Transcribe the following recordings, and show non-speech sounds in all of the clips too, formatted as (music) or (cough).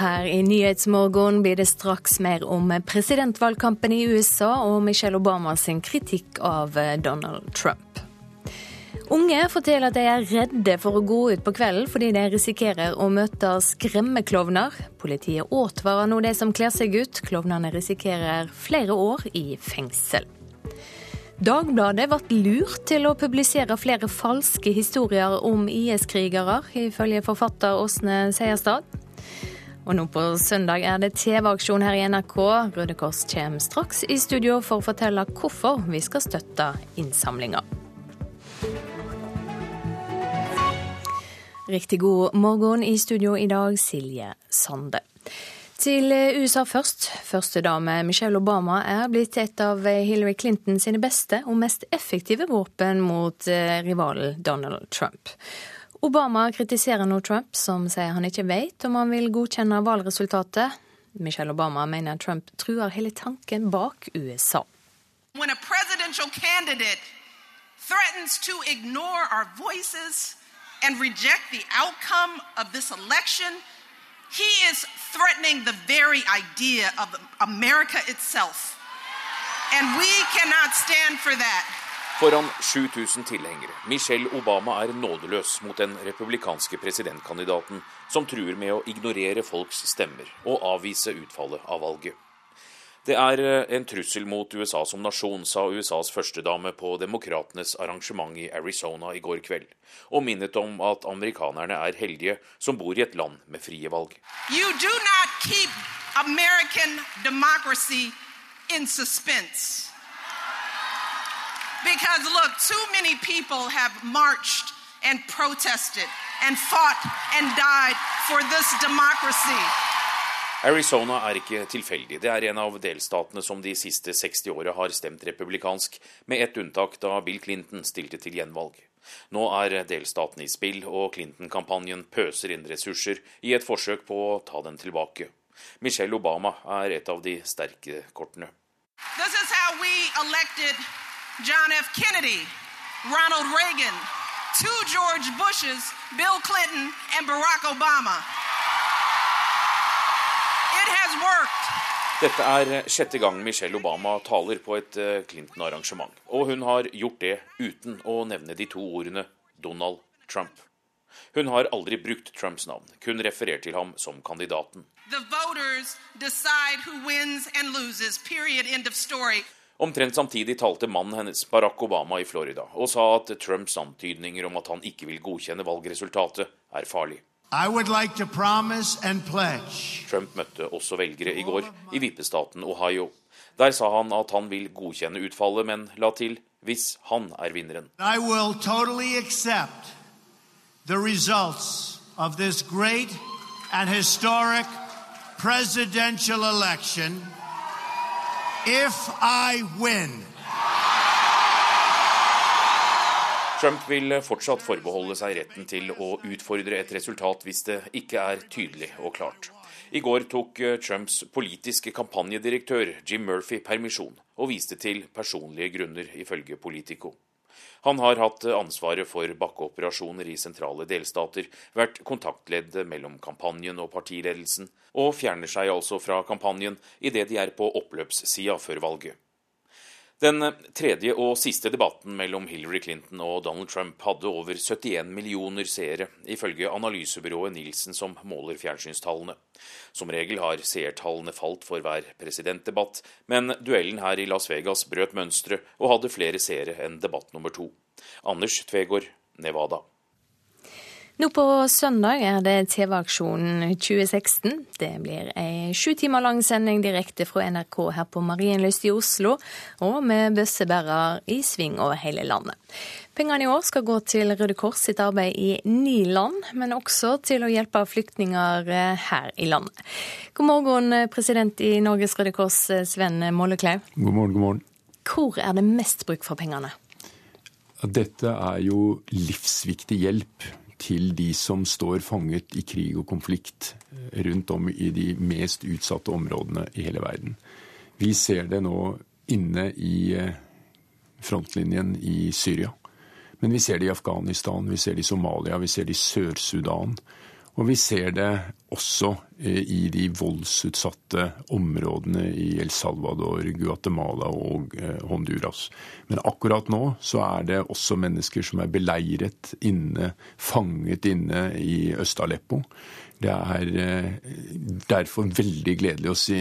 Her i Nyhetsmorgen blir det straks mer om presidentvalgkampen i USA og Michelle Obama sin kritikk av Donald Trump. Unge forteller at de er redde for å gå ut på kvelden fordi de risikerer å møte skremmeklovner. Politiet advarer nå de som kler seg ut. Klovnene risikerer flere år i fengsel. Dagbladet ble lurt til å publisere flere falske historier om IS-krigere, ifølge forfatter Åsne Seierstad. Og nå på søndag er det TV-aksjon her i NRK. Røde Kors kommer straks i studio for å fortelle hvorfor vi skal støtte innsamlinga. Riktig god morgen i studio i dag, Silje Sande. Til USA først. Førstedame Michelle Obama er blitt et av Hillary Clinton sine beste og mest effektive våpen mot eh, rivalen Donald Trump. Obama kritiserer nå Trump, som sier han ikke vet om han vil godkjenne valgresultatet. Michelle Obama mener Trump truer hele tanken bak USA. When a presidential candidate threatens to ignore our voices and reject the outcome of this election, he is threatening the very idea of America itself. And we cannot stand for that. Foran 7000 tilhengere. Michelle Obama er nådeløs mot den republikanske presidentkandidaten, som truer med å ignorere folks stemmer og avvise utfallet av valget. Det er eh, en trussel mot USA som nasjon, sa USAs førstedame på demokratenes arrangement i Arizona i går kveld, og minnet om at amerikanerne er heldige som bor i et land med frie valg. You do not keep American democracy in. Because look, too many people have marched and protested and fought and died for this democracy. Arizona er ikke tilfeldig. Det er en av delstatene som de siste 60 åra har stemt republikansk, med ett unntak da Bill Clinton stilte til gjenvalg. Nå er delstaten i spill, og Clinton-kampanjen pøser inn ressurser i et forsøk på å ta den tilbake. Michelle Obama er et av de sterke kortene. This is how we elected John F. Kennedy, Ronald Reagan, two George Bushes, Bill Clinton and Barack Obama. Dette er sjette gang Michelle Obama taler på et eh, Clinton-arrangement. Og hun har gjort det uten å nevne de to ordene Donald Trump. Hun har aldri brukt Trumps navn, kun referert til ham som kandidaten. Omtrent samtidig talte mannen hennes, Barack Obama, i Florida, og sa at Trumps antydninger om at han ikke vil godkjenne valgresultatet, er farlig. Like Trump møtte også velgere i går i vippestaten Ohio. Der sa han at han vil godkjenne utfallet, men la til hvis han er vinneren. I will totally accept the results of this great and historic presidential election if I win. Trump vil fortsatt forbeholde seg retten til å utfordre et resultat hvis det ikke er tydelig og klart. I går tok Trumps politiske kampanjedirektør Jim Murphy permisjon, og viste til personlige grunner, ifølge Politico. Han har hatt ansvaret for bakkeoperasjoner i sentrale delstater, vært kontaktledd mellom kampanjen og partiledelsen, og fjerner seg altså fra kampanjen idet de er på oppløpssida før valget. Den tredje og siste debatten mellom Hillary Clinton og Donald Trump hadde over 71 millioner seere, ifølge analysebyrået Nielsen som måler fjernsynstallene. Som regel har seertallene falt for hver presidentdebatt, men duellen her i Las Vegas brøt mønsteret og hadde flere seere enn debatt nummer to. Anders Tvegård, Nevada. Nå på søndag er det TV-aksjonen 2016. Det blir ei sju timer lang sending direkte fra NRK her på Marienlyst i Oslo, og med bøssebærer i sving over hele landet. Pengene i år skal gå til Røde Kors sitt arbeid i ni land, men også til å hjelpe flyktninger eh, her i landet. God morgen, president i Norges Røde Kors, Sven Mollekleiv. God morgen, god morgen. Hvor er det mest bruk for pengene? Dette er jo livsviktig hjelp til de som står fanget i krig og konflikt eh, rundt om i de mest utsatte områdene i hele verden. Vi ser det nå inne i eh, frontlinjen i Syria. Men vi ser det i Afghanistan, vi ser det i Somalia, vi ser det i Sør-Sudan. Og vi ser det også i de voldsutsatte områdene i El Salvador, Guatemala og Honduras. Men akkurat nå så er det også mennesker som er beleiret inne, fanget inne i Øst-Aleppo. Det er eh, derfor veldig gledelig å si,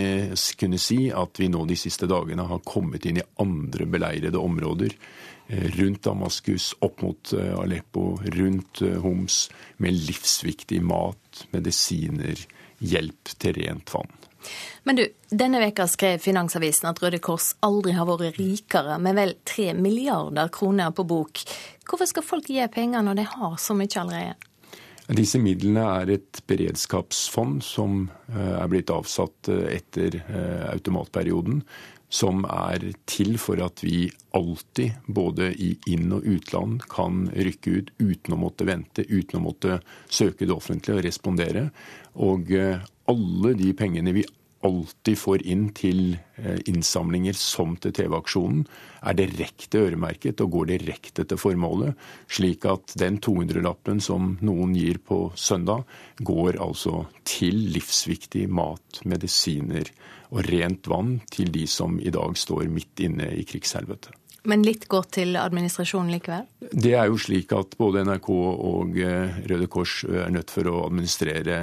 kunne si at vi nå de siste dagene har kommet inn i andre beleirede områder. Eh, rundt Damaskus, opp mot eh, Aleppo, rundt Homs, med livsviktig mat, medisiner, hjelp til rent vann. Men du, denne veka skrev Finansavisen at Røde Kors aldri har vært rikere, med vel tre milliarder kroner på bok. Hvorfor skal folk gi penger når de har så mye allerede? Disse midlene er et beredskapsfond som eh, er blitt avsatt eh, etter eh, automatperioden. Som er til for at vi alltid, både i inn- og utland, kan rykke ut uten å måtte vente, uten å måtte søke det offentlige og respondere. Og alle de pengene vi alltid får inn til eh, innsamlinger som til TV-aksjonen, er direkte øremerket og går direkte til formålet. Slik at den 200-lappen som noen gir på søndag, går altså til livsviktig mat, medisiner og rent vann til de som i dag står midt inne i krigshelvete. Men litt går til administrasjonen likevel? Det er jo slik at både NRK og eh, Røde Kors er nødt for å administrere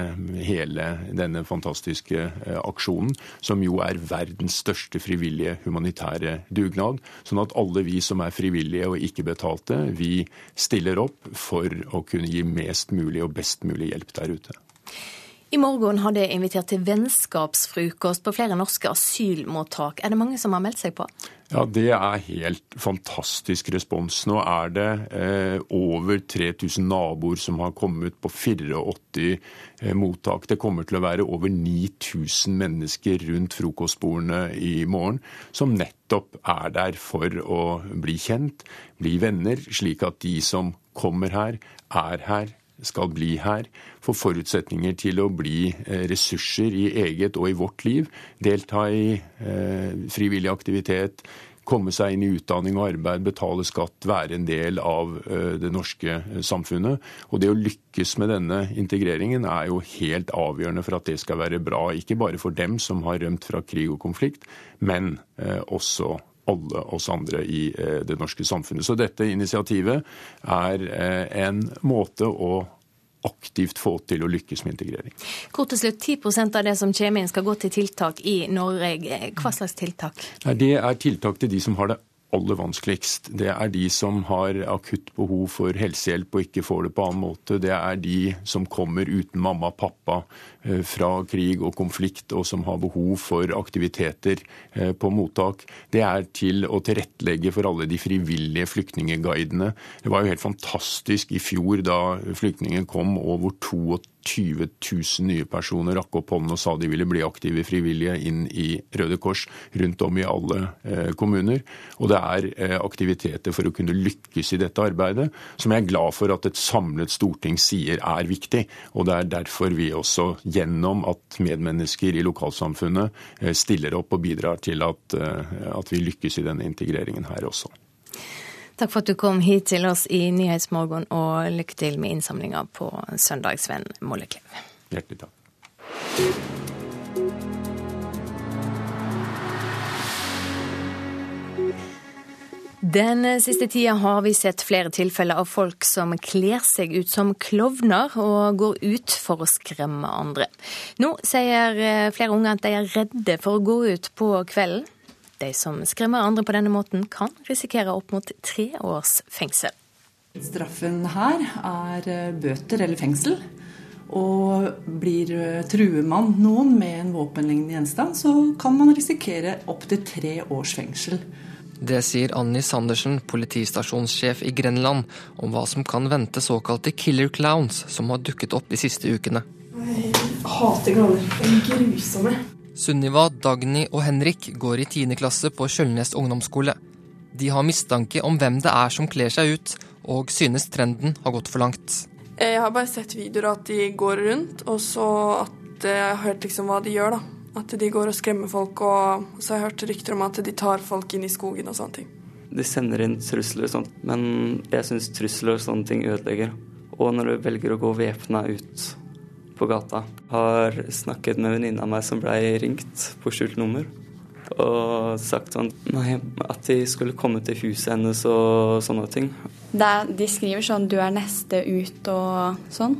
hele denne fantastiske eh, aksjonen, som jo er verdens største frivillige humanitære dugnad. Sånn at alle vi som er frivillige og ikke betalte, vi stiller opp for å kunne gi mest mulig og best mulig hjelp der ute. I morgen har det invitert til vennskapsfrokost på flere norske asylmottak. Er det mange som har meldt seg på? Ja, Det er helt fantastisk respons. Nå er det eh, over 3000 naboer som har kommet på 84 eh, mottak. Det kommer til å være over 9000 mennesker rundt frokostbordene i morgen, som nettopp er der for å bli kjent, bli venner, slik at de som kommer her, er her, skal bli her, få forutsetninger til å bli eh, ressurser i eget og i vårt liv. Delta i eh, frivillig aktivitet, komme seg inn i utdanning og arbeid, betale skatt, være en del av eh, det norske samfunnet. Og det å lykkes med denne integreringen er jo helt avgjørende for at det skal være bra. Ikke bare for dem som har rømt fra krig og konflikt, men også alle oss andre i det norske samfunnet. Så dette initiativet er en måte å aktivt få til å lykkes med integrering. Kort til slutt, 10% av det som kommer inn skal gå til tiltak i Norge. Hva slags tiltak? Nei, det er tiltak til de som har det aller vanskeligst. Det er de som har akutt behov for helsehjelp og ikke får det på annen måte. Det er de som kommer uten mamma og pappa eh, fra krig og konflikt, og som har behov for aktiviteter eh, på mottak. Det er til å tilrettelegge for alle de frivillige flyktningeguidene. Det var jo helt fantastisk i fjor da flyktningen kom, og hvor 22 20 000 nye personer rakk opp hånden og sa de ville bli aktive frivillige inn i Røde Kors rundt om i alle eh, kommuner. Og det er eh, aktiviteter for å kunne lykkes i dette arbeidet, som jeg er glad for at et samlet storting sier er viktig. Og det er derfor vi også, gjennom at medmennesker i lokalsamfunnet eh, stiller opp og bidrar til at, at vi lykkes i denne integreringen her også. Takk for at du kom hit til oss i Nyhetsmorgen, og lykke til med innsamlinga på søndag, Sven Molleklev. Hjertelig takk. Den siste tida har vi sett flere tilfeller av folk som kler seg ut som klovner og går ut for å skremme andre. Nå sier flere unge at de er redde for å gå ut på kvelden. De som skremmer andre på denne måten, kan risikere opp mot tre års fengsel. Straffen her er eh, bøter eller fengsel. Og blir eh, truer man noen med en våpenlignende gjenstand, så kan man risikere opptil tre års fengsel. Det sier Annie Sandersen, politistasjonssjef i Grenland, om hva som kan vente såkalte killer clowns som har dukket opp de siste ukene. Jeg hater klovner. De er grusomme. Sunniva, Dagny og Henrik går i 10. klasse på Kjølnes ungdomsskole. De har mistanke om hvem det er som kler seg ut, og synes trenden har gått for langt. Jeg har bare sett videoer at de går rundt, og så at jeg har hørt liksom hva de gjør. da. At de går og skremmer folk, og så har jeg hørt rykter om at de tar folk inn i skogen og sånne ting. De sender inn trusler og sånt, men jeg syns trusler og sånne ting ødelegger. Og når du velger å gå væpna ut på gata. Har snakket med venninna av meg som blei ringt på skjult nummer. Og sagt sånn nei, at de skulle komme til huset hennes og sånne ting. Er, de skriver sånn 'du er neste ut' og sånn.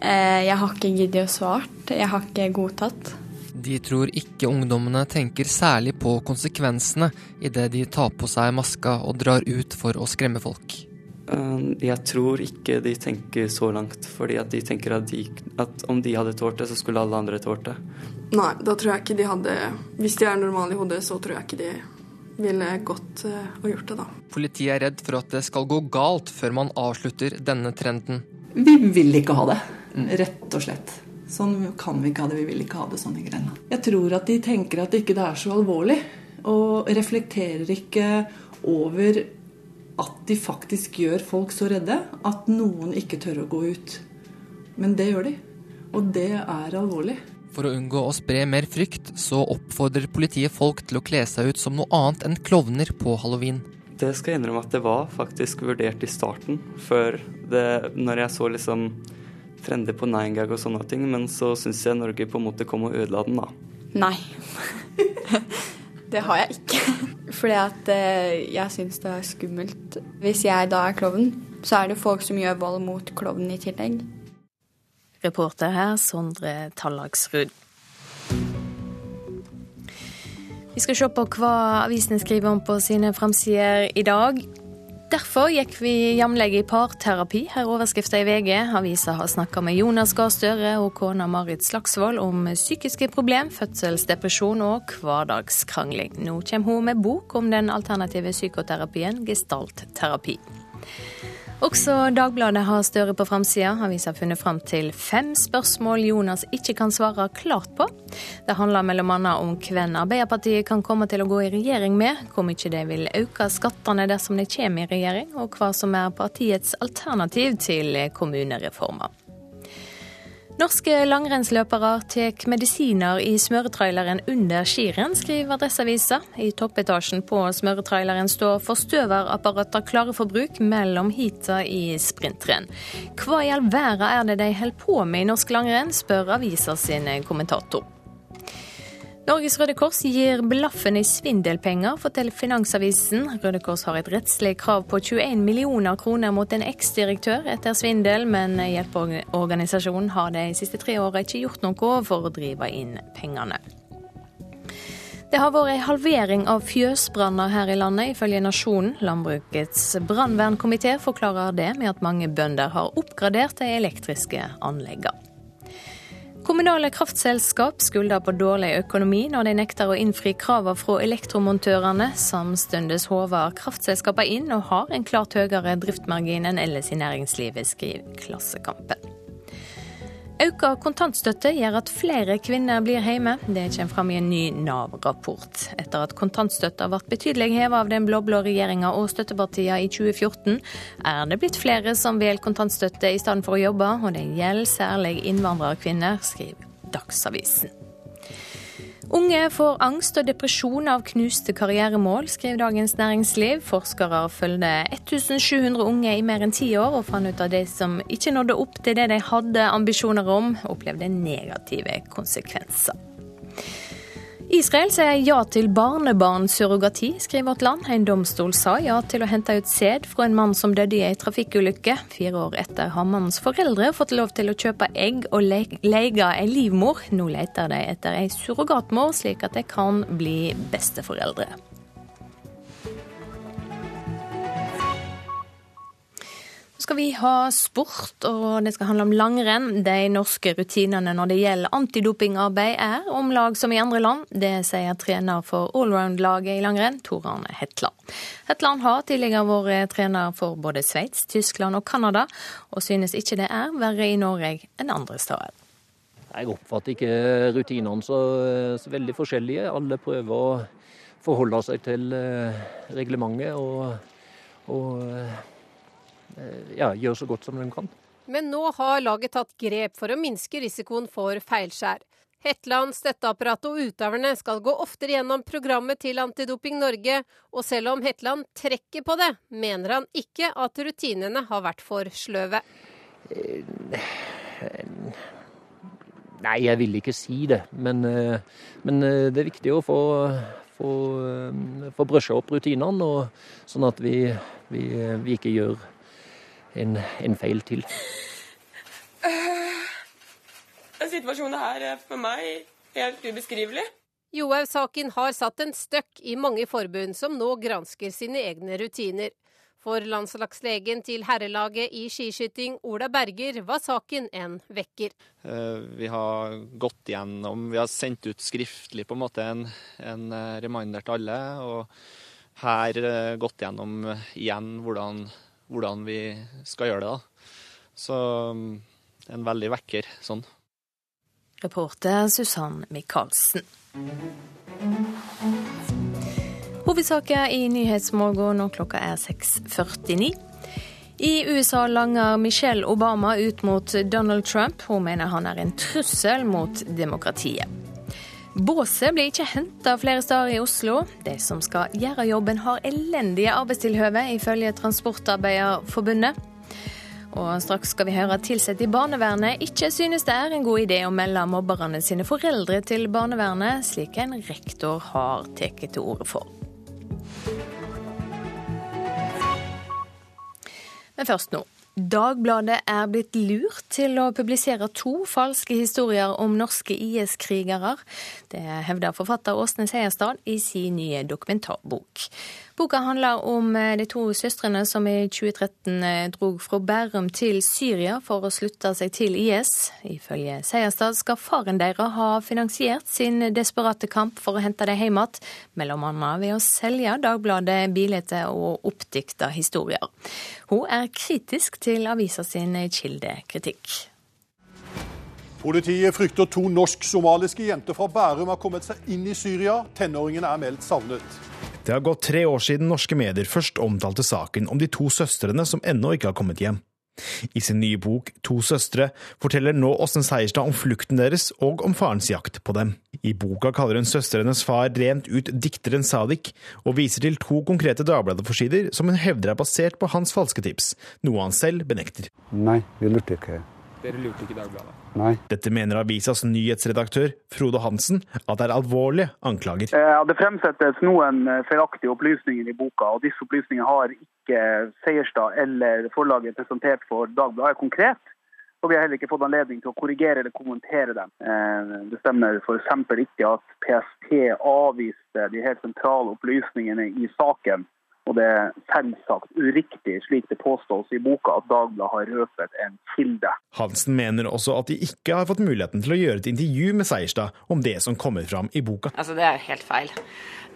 Eh, jeg har ikke giddet å svart. Jeg har ikke godtatt. De tror ikke ungdommene tenker særlig på konsekvensene idet de tar på seg maska og drar ut for å skremme folk. Eh, jeg tror ikke de tenker så langt, fordi at de tenker at, de, at om de hadde tålt det, så skulle alle andre tålt det. Nei, da tror jeg ikke de hadde Hvis de er normale i hodet, så tror jeg ikke de ville gått uh, og gjort det, da. Politiet er redd for at det skal gå galt før man avslutter denne trenden. Vi vil ikke ha det, rett og slett. Sånn kan vi ikke ha det. Vi vil ikke ha det sånn i grenda. Jeg tror at de tenker at det ikke er så alvorlig, og reflekterer ikke over at de faktisk gjør folk så redde at noen ikke tør å gå ut. Men det gjør de. Og det er alvorlig. For å unngå å spre mer frykt, så oppfordrer politiet folk til å kle seg ut som noe annet enn klovner på halloween. Det skal jeg innrømme at det var faktisk vurdert i starten, før det, når jeg så liksom trender på nine gag og sånne ting, men så syns jeg Norge på en måte kom og ødela den, da. Nei. (laughs) det har jeg ikke. (laughs) Fordi at eh, jeg syns det er skummelt. Hvis jeg da er klovn, så er det folk som gjør vold mot klovnen i tillegg. Reporter her, Sondre Tallagsrud. Vi skal se på hva avisene skriver om på sine framsider i dag. Derfor gikk vi jevnlig i parterapi, her overskrifta i VG. Avisa har snakka med Jonas Gahr Støre og kona Marit Slagsvold om psykiske problem, fødselsdepresjon og hverdagskrangling. Nå kommer hun med bok om den alternative psykoterapien gestaltterapi. Også Dagbladet har Støre på framsida. Avisa har funnet fram til fem spørsmål Jonas ikke kan svare klart på. Det handler bl.a. om hvem Arbeiderpartiet kan komme til å gå i regjering med, hvor mye de vil øke skattene dersom de kommer i regjering, og hva som er partiets alternativ til kommunereformer. Norske langrennsløpere tar medisiner i smøretraileren under skirenn, skriver Adresseavisa. I toppetasjen på smøretraileren står forstøverapparater klare for bruk mellom heata i sprintrenn. Hva i all verden er det de holder på med i norsk langrenn, spør avisa sin kommentator. Norges Røde Kors gir blaffen i svindelpenger, forteller Finansavisen. Røde Kors har et rettslig krav på 21 millioner kroner mot en eksdirektør etter svindel, men hjelpeorganisasjonen har de siste tre åra ikke gjort noe for å drive inn pengene. Det har vært ei halvering av fjøsbranner her i landet, ifølge Nasjonen. Landbrukets brannvernkomité forklarer det med at mange bønder har oppgradert de elektriske anleggene. Kommunale kraftselskap skylder på dårlig økonomi når de nekter å innfri kravene fra elektromontørene. Samtidig håver kraftselskapene inn og har en klart høyere driftsmargin enn ellers i næringslivet, skriver Klassekampen. Økt kontantstøtte gjør at flere kvinner blir hjemme. Det kommer fram i en ny Nav-rapport. Etter at kontantstøtta ble betydelig hevet av den blå-blå regjeringa og støttepartiene i 2014, er det blitt flere som velger kontantstøtte i stedet for å jobbe, og det gjelder særlig innvandrerkvinner, skriver Dagsavisen. Unge får angst og depresjon av knuste karrieremål, skriver Dagens Næringsliv. Forskere følger 1700 unge i mer enn ti år, og fant ut at de som ikke nådde opp til det de hadde ambisjoner om, opplevde negative konsekvenser. Israel sier ja til barnebarnsurrogati, skriver Vårt Land. En domstol sa ja til å hente ut sæd fra en mann som døde i ei trafikkulykke. Fire år etter har mannens foreldre fått lov til å kjøpe egg og leie ei livmor. Nå leter de etter ei surrogatmor, slik at de kan bli besteforeldre. Skal vi ha sport, og det skal handle om langrenn. De norske rutinene når det gjelder antidopingarbeid er om lag som i andre land. Det sier trener for allround-laget i langrenn, Tor Arne Hetland. Hetland har tidligere vært trener for både Sveits, Tyskland og Canada, og synes ikke det er verre i Norge enn andre steder. Jeg oppfatter ikke rutinene så, så veldig forskjellige. Alle prøver å forholde seg til eh, reglementet og, og Eh, ja, gjør så godt som de kan. Men nå har laget tatt grep for å minske risikoen for feilskjær. Hetland, støtteapparatet og utøverne skal gå oftere gjennom programmet til Antidoping Norge, og selv om Hetland trekker på det, mener han ikke at rutinene har vært for sløve. Eh, Nei, jeg vil ikke si det. Men, men det er viktig å få, få, få brøsja opp rutinene, sånn at vi, vi, vi ikke gjør en, en feil til. Situasjonen her er for meg helt ubeskrivelig. Johaug-saken har satt en støkk i mange forbund som nå gransker sine egne rutiner. For landslagslegen til herrelaget i skiskyting, Ola Berger, var saken en vekker. Eh, vi har gått gjennom, vi har sendt ut skriftlig på en måte en, en eh, reminder til alle. Og her eh, gått gjennom igjen hvordan, hvordan vi skal gjøre det. da. Så mm, en veldig vekker sånn. Reporter Susann Michaelsen. Hovedsaker i Nyhetsmorgen når klokka er 6.49. I USA langer Michelle Obama ut mot Donald Trump. Hun mener han er en trussel mot demokratiet. Båset blir ikke henta flere steder i Oslo. De som skal gjøre jobben, har elendige arbeidstilhøve, ifølge Transportarbeiderforbundet. Og straks skal vi høre at ansatte i barnevernet ikke synes det er en god idé å melde mobberne sine foreldre til barnevernet, slik en rektor har tatt til orde for. Men først nå. Dagbladet er blitt lurt til å publisere to falske historier om norske IS-krigere. Det hevder forfatter Åsne Seierstad i sin nye dokumentarbok. Boka handler om eh, de to søstrene som i 2013 eh, drog fra Bærum til Syria for å slutte seg til IS. Ifølge Seierstad skal faren deres ha finansiert sin desperate kamp for å hente dem hjem igjen, bl.a. ved å selge Dagbladet bilder og oppdikta historier. Hun er kritisk til avisa sin kildekritikk. Politiet frykter to norsk-somaliske jenter fra Bærum har kommet seg inn i Syria. Tenåringene er meldt savnet. Det har gått tre år siden norske medier først omtalte saken om de to søstrene som ennå ikke har kommet hjem. I sin nye bok To søstre forteller nå Åsen Seierstad om flukten deres og om farens jakt på dem. I boka kaller hun søstrenes far rent ut dikteren Sadik, og viser til to konkrete Dagbladet-forsider som hun hevder er basert på hans falske tips, noe han selv benekter. Nei, vi lurte ikke. Dere lurte ikke Dagbladet? Nei. Dette mener avisas nyhetsredaktør Frode Hansen at det er alvorlige anklager. Ja, det fremsettes noen eh, feilaktige opplysninger i boka, og disse opplysningene har ikke Seierstad eller forlaget presentert for Dagbladet konkret. Og vi har heller ikke fått anledning til å korrigere eller kommentere dem. Eh, det stemmer f.eks. ikke at PST avviste de helt sentrale opplysningene i saken og det er selvsagt uriktig, slik det påstås i boka, at Dagbladet har røpet en kilde. Hansen mener også at de ikke har fått muligheten til å gjøre et intervju med Seierstad om det som kommer fram i boka. Altså, Det er helt feil.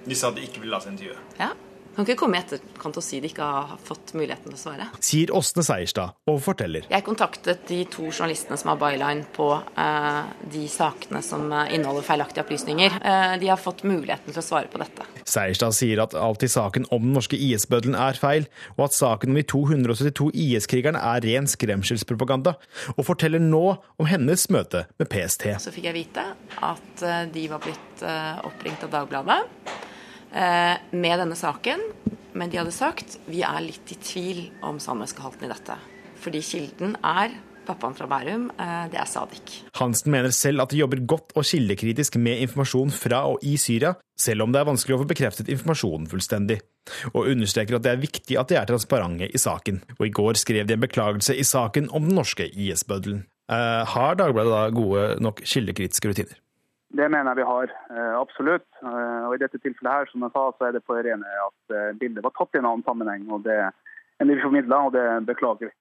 De sa at de ikke ville la seg intervjue? Ja. Kan ikke komme i etterkant og si de ikke har fått muligheten til å svare. Sier Åsne Seierstad og forteller. Jeg kontaktet de to journalistene som har byline på eh, de sakene som eh, inneholder feilaktige opplysninger. Eh, de har fått muligheten til å svare på dette. Seierstad sier at alt i saken om den norske IS-bøddelen er feil, og at saken om de 272 IS-krigerne er ren skremselspropaganda, og forteller nå om hennes møte med PST. Så fikk jeg vite at eh, de var blitt eh, oppringt av Dagbladet med denne saken, men de hadde sagt vi er litt i tvil om sannhetsgehalten i dette. Fordi kilden er pappaen fra Bærum, eh, det er Sadik. Hansen mener selv at de jobber godt og kildekritisk med informasjon fra og i Syria, selv om det er vanskelig å få bekreftet informasjonen fullstendig. Og understreker at det er viktig at de er transparente i saken. Og i går skrev de en beklagelse i saken om den norske IS-bøddelen. Eh, har Dagbladet da gode nok kildekritiske rutiner? Det mener jeg vi har, eh, absolutt. Eh, og I dette tilfellet her, som jeg sa, så er det på det rene at eh, bildet var tatt i en annen sammenheng. og Det er vi formidla, og det beklager vi.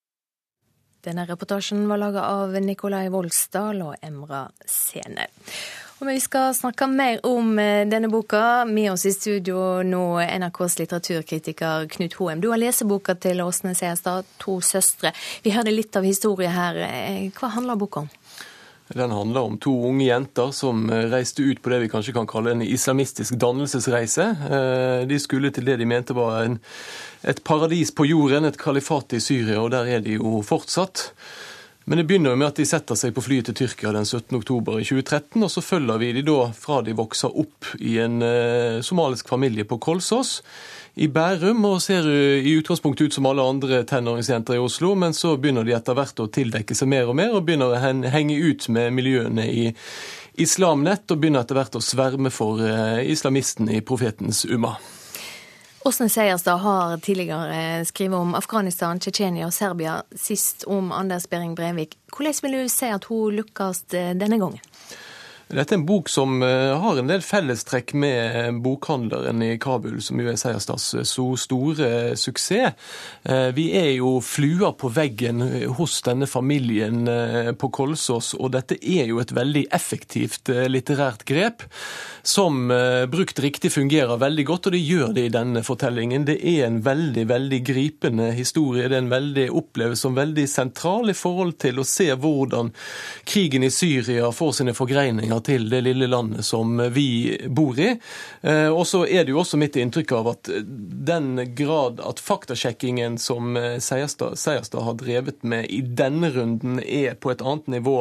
Denne reportasjen var laga av Nikolai Voldsdal og Emra Sene. Og Vi skal snakke mer om denne boka. Med oss i studio nå NRKs litteraturkritiker Knut Hoem. Du har lest boka til Åsne Seierstad, 'To søstre'. Vi hørte litt av historien her. Hva handler boka om? Den handler om to unge jenter som eh, reiste ut på det vi kanskje kan kalle en islamistisk dannelsesreise. Eh, de skulle til det de mente var en, et paradis på jorden, et kalifat i Syria, og der er de jo fortsatt. Men det begynner jo med at de setter seg på flyet til Tyrkia den 17. oktober i 2013, og så følger vi de da fra de vokser opp i en eh, somalisk familie på Kolsås i Bærum og ser i utgangspunktet ut som alle andre tenåringsjenter i Oslo, men så begynner de etter hvert å tildekke seg mer og mer, og begynner å henge ut med miljøene i Islamnett, og begynner etter hvert å sverme for islamisten i profetens umma. Åsne Seierstad har tidligere skrevet om Afghanistan, Tsjetsjenia og Serbia, sist om Anders Behring Breivik. Hvordan vil du si at hun lykkes denne gangen? Dette er en bok som eh, har en del fellestrekk med bokhandleren i Kabul, som jo er Seierstads eh, så store suksess. Eh, vi er jo fluer på veggen hos denne familien på Kolsås, og dette er jo et veldig effektivt litterært grep, som brukt riktig fungerer veldig godt, og det gjør det i denne fortellingen. Det er en veldig, veldig gripende historie. Det er en veldig oppleves som veldig sentral i forhold til å se hvordan krigen i Syria får sine forgreininger til det lille landet som vi bor i. Eh, og så er det jo også mitt inntrykk av at den grad at faktasjekkingen som eh, Seierstad, har drevet med i denne runden, er på et annet nivå.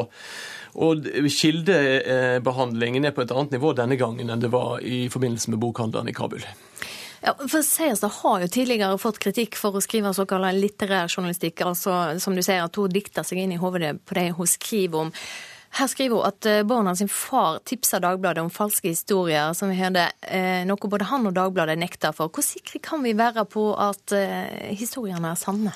Og kildebehandlingen er på et annet nivå denne gangen enn det var i forbindelse med bokhandelen i Kabul. Ja, for Seierstad har jo tidligere fått kritikk for å skrive såkalt litterær journalistikk. altså Som du sier, at hun dikter seg inn i hodet på det hun skriver om. Her skriver hun at eh, barna sin far tipsa Dagbladet om falske historier, som vi hørte, eh, noe både han og Dagbladet nekter for. Hvor sikre kan vi være på at eh, historiene er sanne?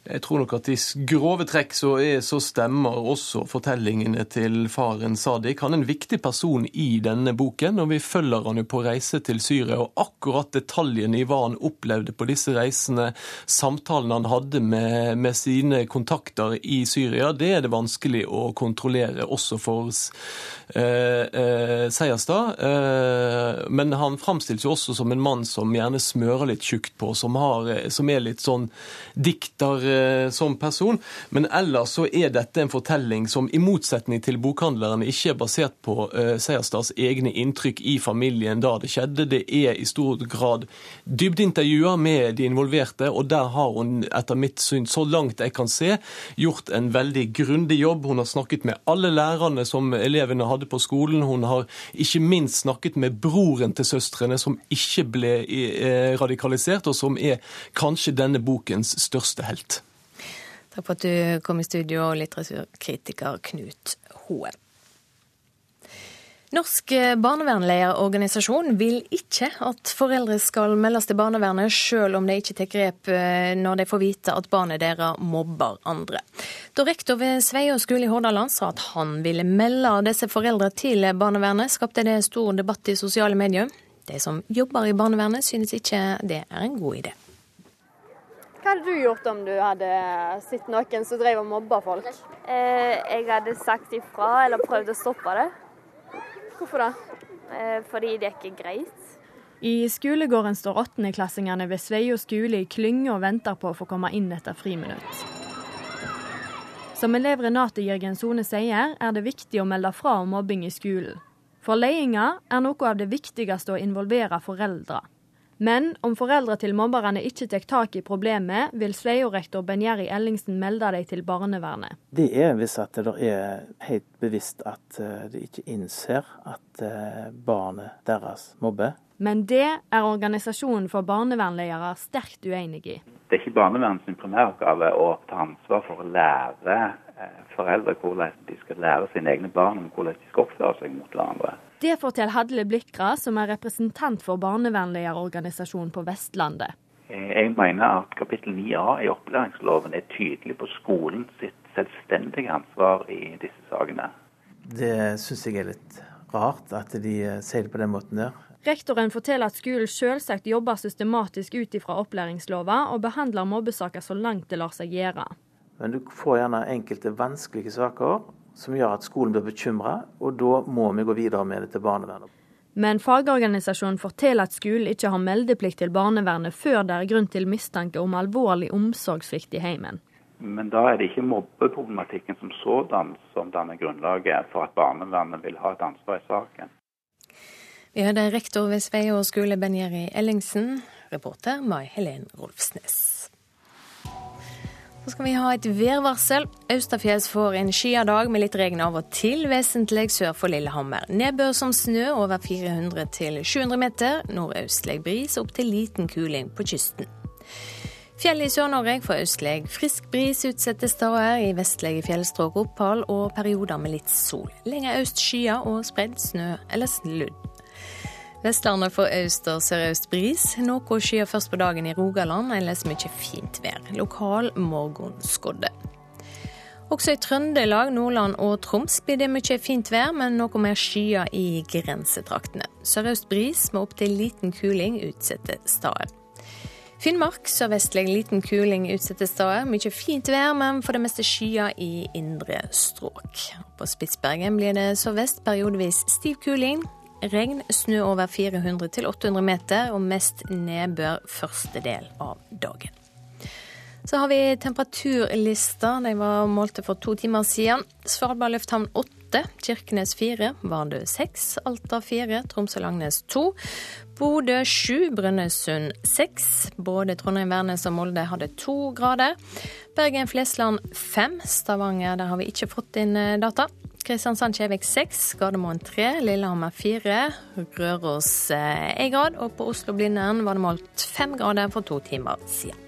Jeg tror nok at i grove trekk så, er, så, stemmer også fortellingene til faren Sadiq. Han er en viktig person i denne boken, og vi følger han jo på reise til Syria. Og akkurat detaljene i hva han opplevde på disse reisene, samtalene han hadde med, med sine kontakter i Syria, det er det vanskelig å kontrollere også for eh, eh, Seierstad. Eh, men han framstilles jo også som en mann som gjerne smører litt tjukt på, som, har, som er litt sånn dikter som person. Men ellers så er dette en fortelling som i motsetning til bokhandleren ikke er basert på uh, Seierstads egne inntrykk i familien da det skjedde. Det er i stor grad dybdeintervjuer med de involverte, og der har hun etter mitt syn, så langt jeg kan se, gjort en veldig grundig jobb. Hun har snakket med alle lærerne som elevene hadde på skolen. Hun har ikke minst snakket med broren til søstrene, som ikke ble eh, radikalisert, og som er kanskje denne bokens største helt. Takk for at du kom i studio, litteraturkritiker Knut Hoem. Norsk barnevernlederorganisasjon vil ikke at foreldre skal meldes til barnevernet, selv om de ikke tar grep eh, når de får vite at barnet deres mobber andre. Da rektor ved Sveio skole i Hordaland sa at han ville melde disse foreldrene til barnevernet, skapte det stor debatt i sosiale medier. De som jobber i barnevernet, synes ikke det er en god idé. Hva hadde du gjort om du hadde sett noen som drev og mobba folk? Eh, jeg hadde sagt ifra eller prøvd å stoppe det. Hvorfor det? Eh, fordi det er ikke greit. I skolegården står åttendeklassingene ved Sveio skole i klynge og venter på å få komme inn etter friminutt. Som elev Renate Jørgen Sone sier, er det viktig å melde fra om mobbing i skolen. For ledelsen er noe av det viktigste å involvere foreldre. Men om foreldre til mobberne ikke tar tak i problemet, vil Sveio-rektor Benjeri Ellingsen melde dem til barnevernet. Det er hvis at det er helt bevisst at eh, de ikke innser at eh, barnet deres mobber. Men det er organisasjonen for barnevernledere sterkt uenig i. Det er ikke barnevernets primæroppgave å ta ansvar for å lære eh, foreldre hvordan de skal lære sine egne barn om hvordan de skal oppføre seg mot hverandre. Det forteller Hadle Blikra, som er representant for barnevernlederorganisasjonen på Vestlandet. Jeg mener at kapittel 9a i opplæringsloven er tydelig på skolen sitt selvstendige ansvar i disse sakene. Det syns jeg er litt rart at de sier det på den måten der. Rektoren forteller at skolen selvsagt jobber systematisk ut ifra opplæringslova, og behandler mobbesaker så langt det lar seg gjøre. Men du får gjerne enkelte vanskelige saker, som gjør at skolen blir bekymra, og da må vi gå videre med det til barnevernet. Men fagorganisasjonen forteller at skolen ikke har meldeplikt til barnevernet før det er grunn til mistanke om alvorlig omsorgssvikt i heimen. Men da er det ikke mobbeproblematikken som sådan som danner grunnlaget for at barnevernet vil ha et ansvar i saken. Vi hørte rektor ved Sveio skole, Benjeri Ellingsen, reporter Mai Helen Rolfsnes. Så skal vi ha et værvarsel. Austafjells får en skyet dag med litt regn av og til, vesentlig sør for Lillehammer. Nedbør som snø over 400 til 700 meter. Nordøstlig bris opp til liten kuling på kysten. Fjellet i Sør-Norge får østlig frisk bris utsatte steder. I vestlige fjellstrøk opphold og perioder med litt sol. Lenger øst skyer og spredd snø eller sludd. Vestlandet får øst og sørøst bris. Noe skyer først på dagen i Rogaland, ellers mye fint vær. Lokal morgenskodde. Også i Trøndelag, Nordland og Troms blir det mye fint vær, men noe mer skyer i grensetraktene. Sørøst bris med opptil liten kuling utsatte steder. Finnmark sørvestlig liten kuling utsatte steder. Mye fint vær, men for det meste skyer i indre strøk. På Spitsbergen blir det sørvest periodevis stiv kuling. Regn, snø over 400 800 meter og mest nedbør første del av dagen. Så har vi temperaturlista. De var målte for to timer siden. Svalbard lufthavn 8, Kirkenes 4, Vardø 6, Alta 4, Tromsø-Langnes 2, Bodø 7, Brønnøysund 6. Både Trondheim, Værnes og Molde hadde to grader. Bergen-Flesland 5, Stavanger der har vi ikke fått inn eh, data. Kristiansand-Kjevik 6, Gardermoen 3, Lillehammer 4, Røros 1 eh, grad, og på Oslo-Blindern var det målt 5 grader for to timer siden.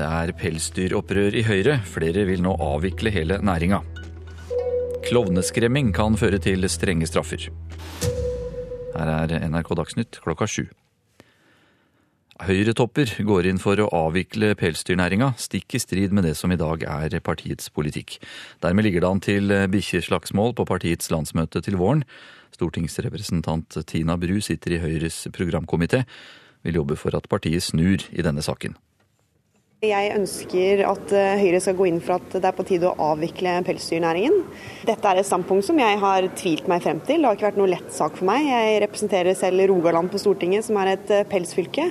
Det er pelsdyropprør i Høyre. Flere vil nå avvikle hele næringa. Klovneskremming kan føre til strenge straffer. Her er NRK Dagsnytt klokka sju. Høyretopper går inn for å avvikle pelsdyrnæringa, stikk i strid med det som i dag er partiets politikk. Dermed ligger det an til bikkjeslagsmål på partiets landsmøte til våren. Stortingsrepresentant Tina Bru sitter i Høyres programkomité, vil jobbe for at partiet snur i denne saken. Jeg ønsker at eh, Høyre skal gå inn for at det er på tide å avvikle pelsdyrnæringen. Dette er et standpunkt som jeg har tvilt meg frem til. Det har ikke vært noe lett sak for meg. Jeg representerer selv Rogaland på Stortinget, som er et eh, pelsfylke.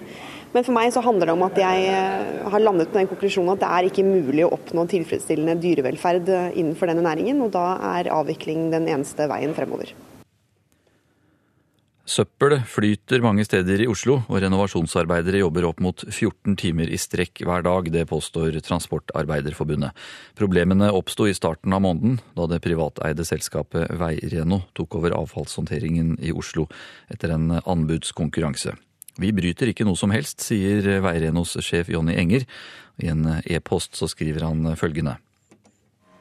Men for meg så handler det om at jeg eh, har landet på den konklusjonen at det er ikke mulig å oppnå tilfredsstillende dyrevelferd innenfor denne næringen, og da er avvikling den eneste veien fremover. Søppel flyter mange steder i Oslo, og renovasjonsarbeidere jobber opp mot 14 timer i strekk hver dag. Det påstår Transportarbeiderforbundet. Problemene oppsto i starten av måneden, da det privateide selskapet Veireno tok over avfallshåndteringen i Oslo etter en anbudskonkurranse. Vi bryter ikke noe som helst, sier Veirenos sjef Jonny Enger. I en e-post så skriver han følgende.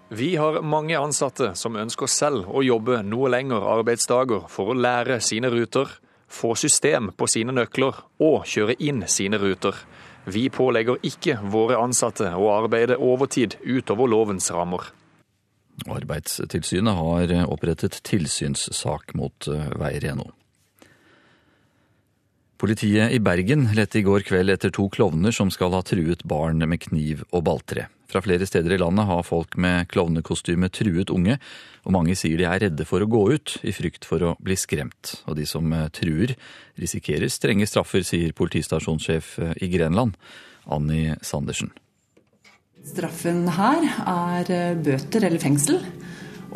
Vi har mange ansatte som ønsker selv å jobbe noe lengre arbeidsdager for å lære sine ruter, få system på sine nøkler og kjøre inn sine ruter. Vi pålegger ikke våre ansatte å arbeide overtid utover lovens rammer. Arbeidstilsynet har opprettet tilsynssak mot eh, Veireno. Politiet i Bergen lette i går kveld etter to klovner som skal ha truet barn med kniv og balltre. Fra flere steder i landet har folk med klovnekostyme truet unge, og mange sier de er redde for å gå ut i frykt for å bli skremt. Og de som eh, truer, risikerer strenge straffer, sier politistasjonssjef eh, i Grenland, Anni Sandersen. Straffen her er eh, bøter eller fengsel.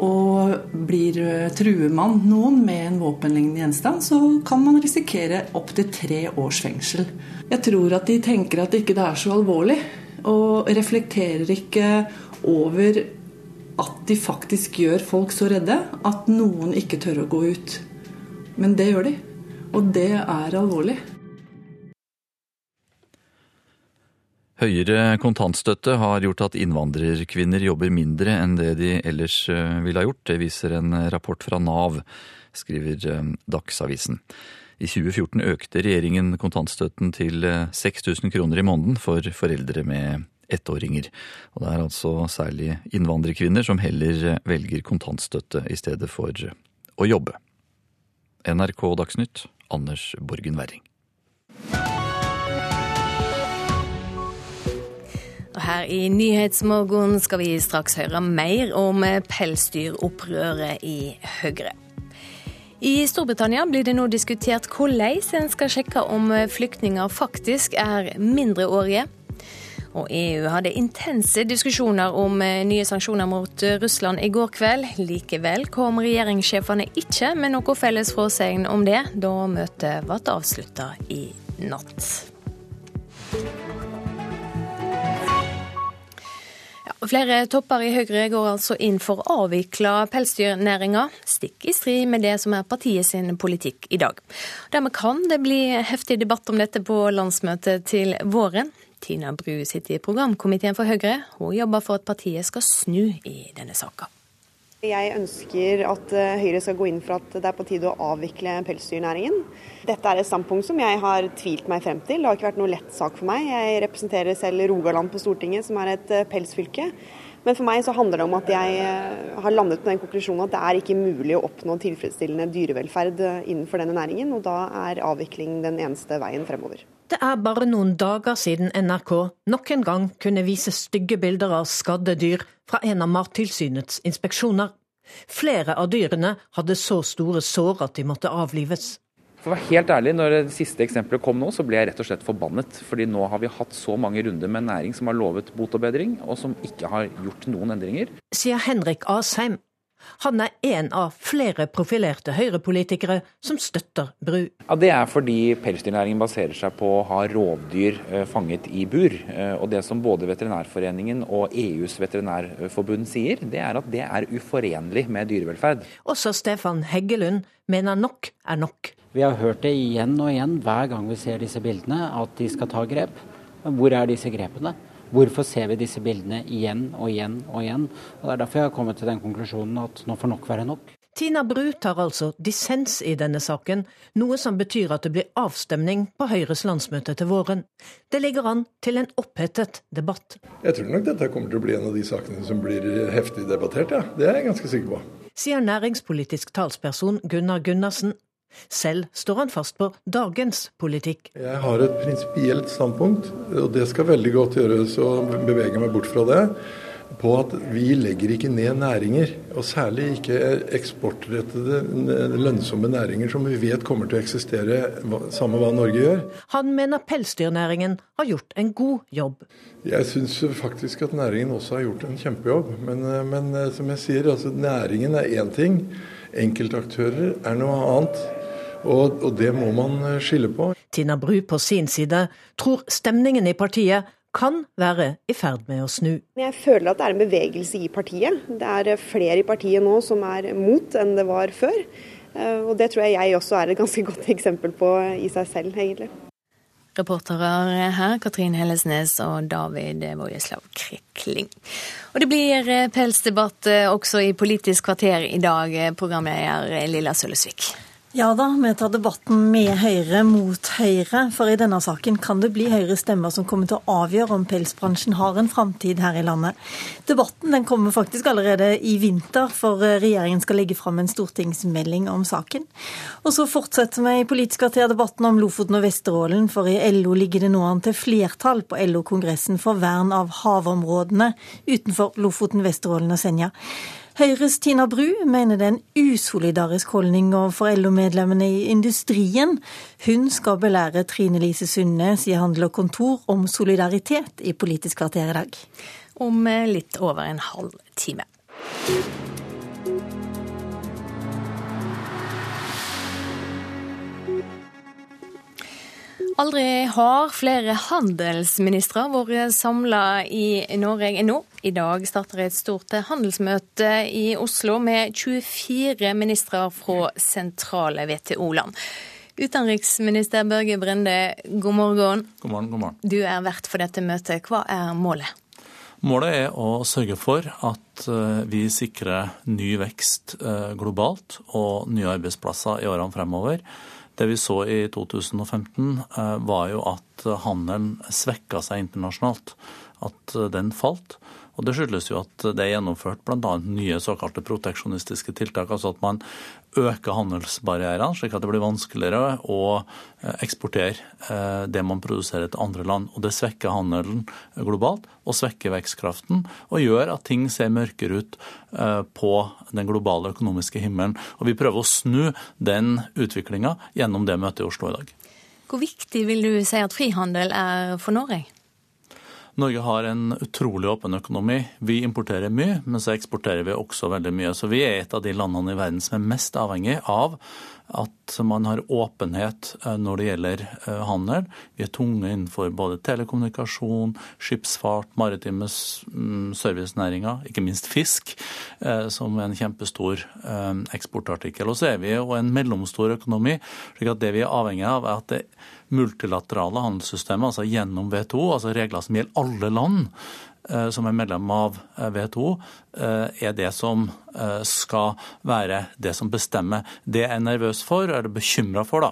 Og blir, truemann noen med en våpenlignende gjenstand, så kan man risikere opptil tre års fengsel. Jeg tror at de tenker at det ikke er så alvorlig, og reflekterer ikke over at de faktisk gjør folk så redde at noen ikke tør å gå ut. Men det gjør de. Og det er alvorlig. Høyere kontantstøtte har gjort at innvandrerkvinner jobber mindre enn det de ellers eh, ville ha gjort. Det viser en rapport fra Nav, skriver eh, Dagsavisen. I 2014 økte regjeringen kontantstøtten til 6000 eh, kroner i måneden for foreldre med ettåringer. Og det er altså særlig innvandrerkvinner som heller velger kontantstøtte i stedet for å jobbe. NRK Dagsnytt, Anders Borgen Werring. Og her i Nyhetsmorgen skal vi straks høre mer om pelsdyropprøret i Høyre. I Storbritannia blir det nå diskutert hvordan en skal sjekke om flyktninger faktisk er mindreårige. Og EU hadde intense diskusjoner om eh, nye sanksjoner mot eh, Russland i går kveld. Likevel kom regjeringssjefene ikke med noe felles fråsegn om det, da møtet ble avslutta i natt. Flere topper i Høyre går altså inn for å avvikle pelsdyrnæringa, stikk i strid med det som er partiet sin politikk i dag. Dermed kan det bli heftig debatt om dette på landsmøtet til våren. Tina Bru sitter i programkomiteen for Høyre. Hun jobber for at partiet skal snu i denne saka. Jeg ønsker at eh, Høyre skal gå inn for at det er på tide å avvikle pelsdyrnæringen. Dette er et standpunkt som jeg har tvilt meg frem til. Det har ikke vært noe lett sak for meg. Jeg representerer selv Rogaland på Stortinget, som er et eh, pelsfylke. Men for meg så handler det om at jeg eh, har landet på den konklusjonen at det er ikke mulig å oppnå tilfredsstillende dyrevelferd innenfor denne næringen, og da er avvikling den eneste veien fremover. Det er bare noen dager siden NRK nok en gang kunne vise stygge bilder av skadde dyr fra en av Mattilsynets inspeksjoner. Flere av dyrene hadde så store sår at de måtte avlives. For å være helt ærlig, når det siste eksempelet kom nå, så ble jeg rett og slett forbannet. Fordi nå har vi hatt så mange runder med en næring som har lovet bot og bedring, og som ikke har gjort noen endringer. Sier Henrik Asheim, han er en av flere profilerte høyrepolitikere som støtter Bru. Ja, Det er fordi pelsdyrnæringen baserer seg på å ha rovdyr eh, fanget i bur. Eh, og Det som både Veterinærforeningen og EUs veterinærforbund sier, det er at det er uforenlig med dyrevelferd. Også Stefan Heggelund mener nok er nok. Vi har hørt det igjen og igjen hver gang vi ser disse bildene, at de skal ta grep. Men hvor er disse grepene? Hvorfor ser vi disse bildene igjen og igjen og igjen? Og Det er derfor jeg har kommet til den konklusjonen at nå får nok være nok. Tina Bru tar altså dissens i denne saken, noe som betyr at det blir avstemning på Høyres landsmøte til våren. Det ligger an til en opphetet debatt. Jeg tror nok dette kommer til å bli en av de sakene som blir heftig debattert, ja. Det er jeg ganske sikker på. Sier næringspolitisk talsperson Gunnar Gundersen. Selv står han fast på dagens politikk. Jeg har et prinsipielt standpunkt, og det skal veldig godt gjøres å bevege meg bort fra det. På at vi legger ikke ned næringer, og særlig ikke eksportrettede, lønnsomme næringer som vi vet kommer til å eksistere samme hva Norge gjør. Han mener pelsdyrnæringen har gjort en god jobb. Jeg syns faktisk at næringen også har gjort en kjempejobb. Men, men som jeg sier, altså næringen er én ting. Enkeltaktører er noe annet. Og, og det må man eh, skille på. Tina Bru på sin side tror stemningen i partiet kan være i ferd med å snu. Jeg føler at det er en bevegelse i partiet. Det er flere i partiet nå som er mot enn det var før. Eh, og det tror jeg jeg også er et ganske (laughs) godt eksempel på i seg selv, egentlig. Reportere her Katrin Hellesnes og David Vojeslav Krikling. Og det blir pelsdebatt også i Politisk kvarter i dag, programleder Lilla Sølvesvik. Ja da, vi tar debatten med Høyre mot Høyre, for i denne saken kan det bli Høyres stemmer som kommer til å avgjøre om pelsbransjen har en framtid her i landet. Debatten den kommer faktisk allerede i vinter, for regjeringen skal legge fram en stortingsmelding om saken. Og så fortsetter vi i Politisk kvarter debatten om Lofoten og Vesterålen, for i LO ligger det nå an til flertall på LO-kongressen for vern av havområdene utenfor Lofoten, Vesterålen og Senja. Høyres Tina Bru mener det er en usolidarisk holdning overfor LO-medlemmene i industrien. Hun skal belære Trine Lise Sundnes i Handel og Kontor om solidaritet i Politisk kvarter i dag. Om litt over en halv time. Aldri har flere handelsministre vært samla i Norge nå. I dag starter et stort handelsmøte i Oslo med 24 ministre fra sentrale WTO-land. Utenriksminister Børge Brende, god morgen. God morgen, god morgen. Du er vert for dette møtet. Hva er målet? Målet er å sørge for at vi sikrer ny vekst globalt og nye arbeidsplasser i årene fremover. Det vi så i 2015, var jo at handelen svekka seg internasjonalt. At den falt. Og Det skyldes jo at det er gjennomført bl.a. nye såkalte proteksjonistiske tiltak. Altså at man øker handelsbarrierene, slik at det blir vanskeligere å eksportere det man produserer til andre land. Og Det svekker handelen globalt og svekker vekstkraften og gjør at ting ser mørkere ut på den globale økonomiske himmelen. Og Vi prøver å snu den utviklinga gjennom det møtet i Oslo i dag. Hvor viktig vil du si at frihandel er for Norge? Norge har en utrolig åpen økonomi. Vi importerer mye, men så eksporterer vi også veldig mye. Så vi er et av de landene i verden som er mest avhengig av at man har åpenhet eh, når det gjelder eh, handel. Vi er tunge innenfor både telekommunikasjon, skipsfart, maritime mm, servicenæringer, ikke minst fisk, eh, som er en kjempestor eksportartikkel. Og så er vi jo en mellomstor økonomi, slik at det vi er avhengig av, er at det multilaterale handelssystemet, altså gjennom WTO, altså regler som gjelder alle land, som er medlem av WTO, er det som Eh, skal være det som bestemmer. Det jeg er nervøs for, eller bekymra for, da,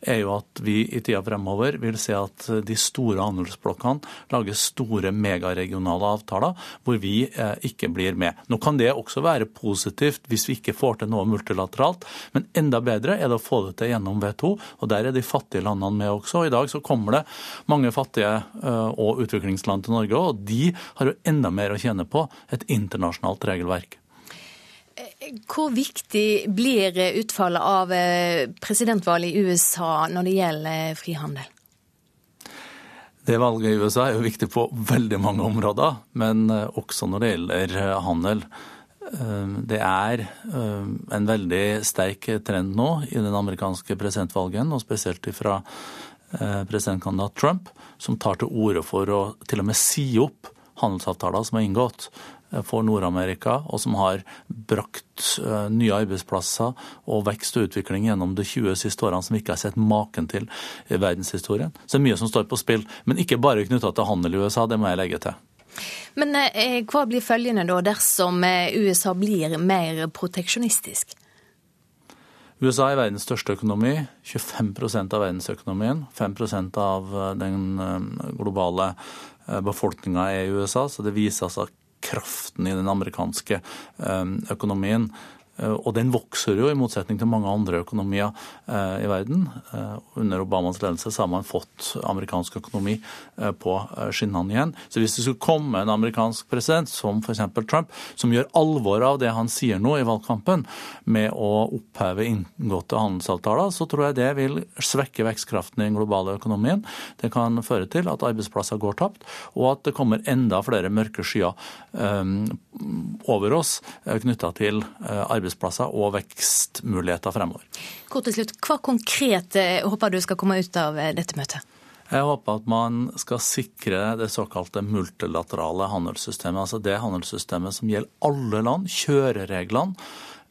er jo at vi i tida fremover vil se at de store handelsblokkene lager store megaregionale avtaler hvor vi eh, ikke blir med. Nå kan det også være positivt hvis vi ikke får til noe multilateralt, men enda bedre er det å få det til gjennom WTO, og der er de fattige landene med også. I dag så kommer det mange fattige eh, og utviklingsland til Norge, og de har jo enda mer å tjene på et internasjonalt regelverk. Hvor viktig blir utfallet av eh, presidentvalget i USA når det gjelder eh, frihandel? Det valget i USA er jo viktig på veldig mange områder, men eh, også når det gjelder handel. Det er en veldig sterk trend nå i den amerikanske presidentvalgen, og spesielt fra presidentkandidat Trump, som tar til orde for å til og med si opp handelsavtaler som er inngått for Nord-Amerika, og som har brakt eh, nye arbeidsplasser og vekst og utvikling gjennom de 20 siste årene som vi ikke har sett maken til i verdenshistorien. Så det er mye som står på spill, men ikke bare knytta til handel i USA, det må jeg legge til. Men eh, hva blir følgende da dersom eh, USA blir mer proteksjonistisk? USA er verdens største økonomi. 25% av verdensøkonomien. 5% av den globale befolkninga er i USA, så det viser altså kraften i den amerikanske eh, økonomien. Eh, og den vokser jo, i motsetning til mange andre økonomier eh, i verden. Eh, under Obamas ledelse så har man fått amerikansk økonomi på skinnene igjen. Så hvis det skulle komme en amerikansk president, som f.eks. Trump, som gjør alvor av det han sier nå i valgkampen, med å oppheve inngåtte handelsavtaler, så tror jeg det vil svekke vekstkraften i den globale økonomien. Det kan føre til at arbeidsplasser går tapt, og at det kommer enda flere mørke skyer over oss knytta til arbeidsplasser arbeidsplasser og vekstmuligheter fremover. Kort til slutt, Hva konkret eh, håper du skal komme ut av eh, dette møtet? Jeg håper at man skal sikre det såkalte multilaterale handelssystemet. Altså det handelssystemet som gjelder alle land, kjørereglene.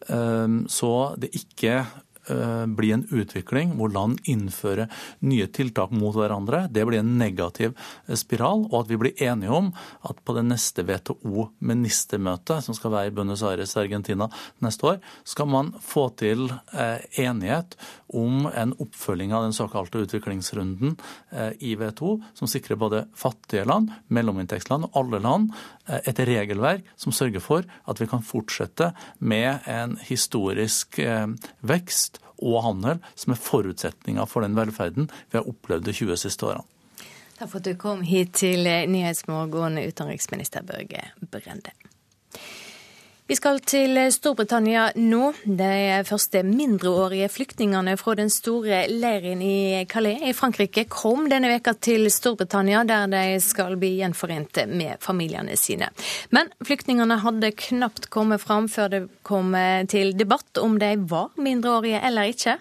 Eh, så det ikke bli en utvikling hvor land innfører nye tiltak mot hverandre. Det blir en negativ eh, spiral, og at vi blir enige om at på det neste WTO-ministermøtet, som skal være i Buenos Aires, Argentina neste år, skal man få til eh, enighet om en oppfølging av den såkalte utviklingsrunden i WTO, som sikrer både fattige land, mellominntektsland og alle land et regelverk som sørger for at vi kan fortsette med en historisk vekst vekst og handel som er forutsetninga for den velferden vi har opplevd de 20 siste årene. Takk for at du kom hit til Nyhetsmorgen, utenriksminister Børge Brende. Vi skal til Storbritannia nå. De første mindreårige flyktningene fra den store leiren i Calais i Frankrike kom denne veka til Storbritannia, der de skal bli gjenforent med familiene sine. Men flyktningene hadde knapt kommet fram før det kom til debatt om de var mindreårige eller ikke.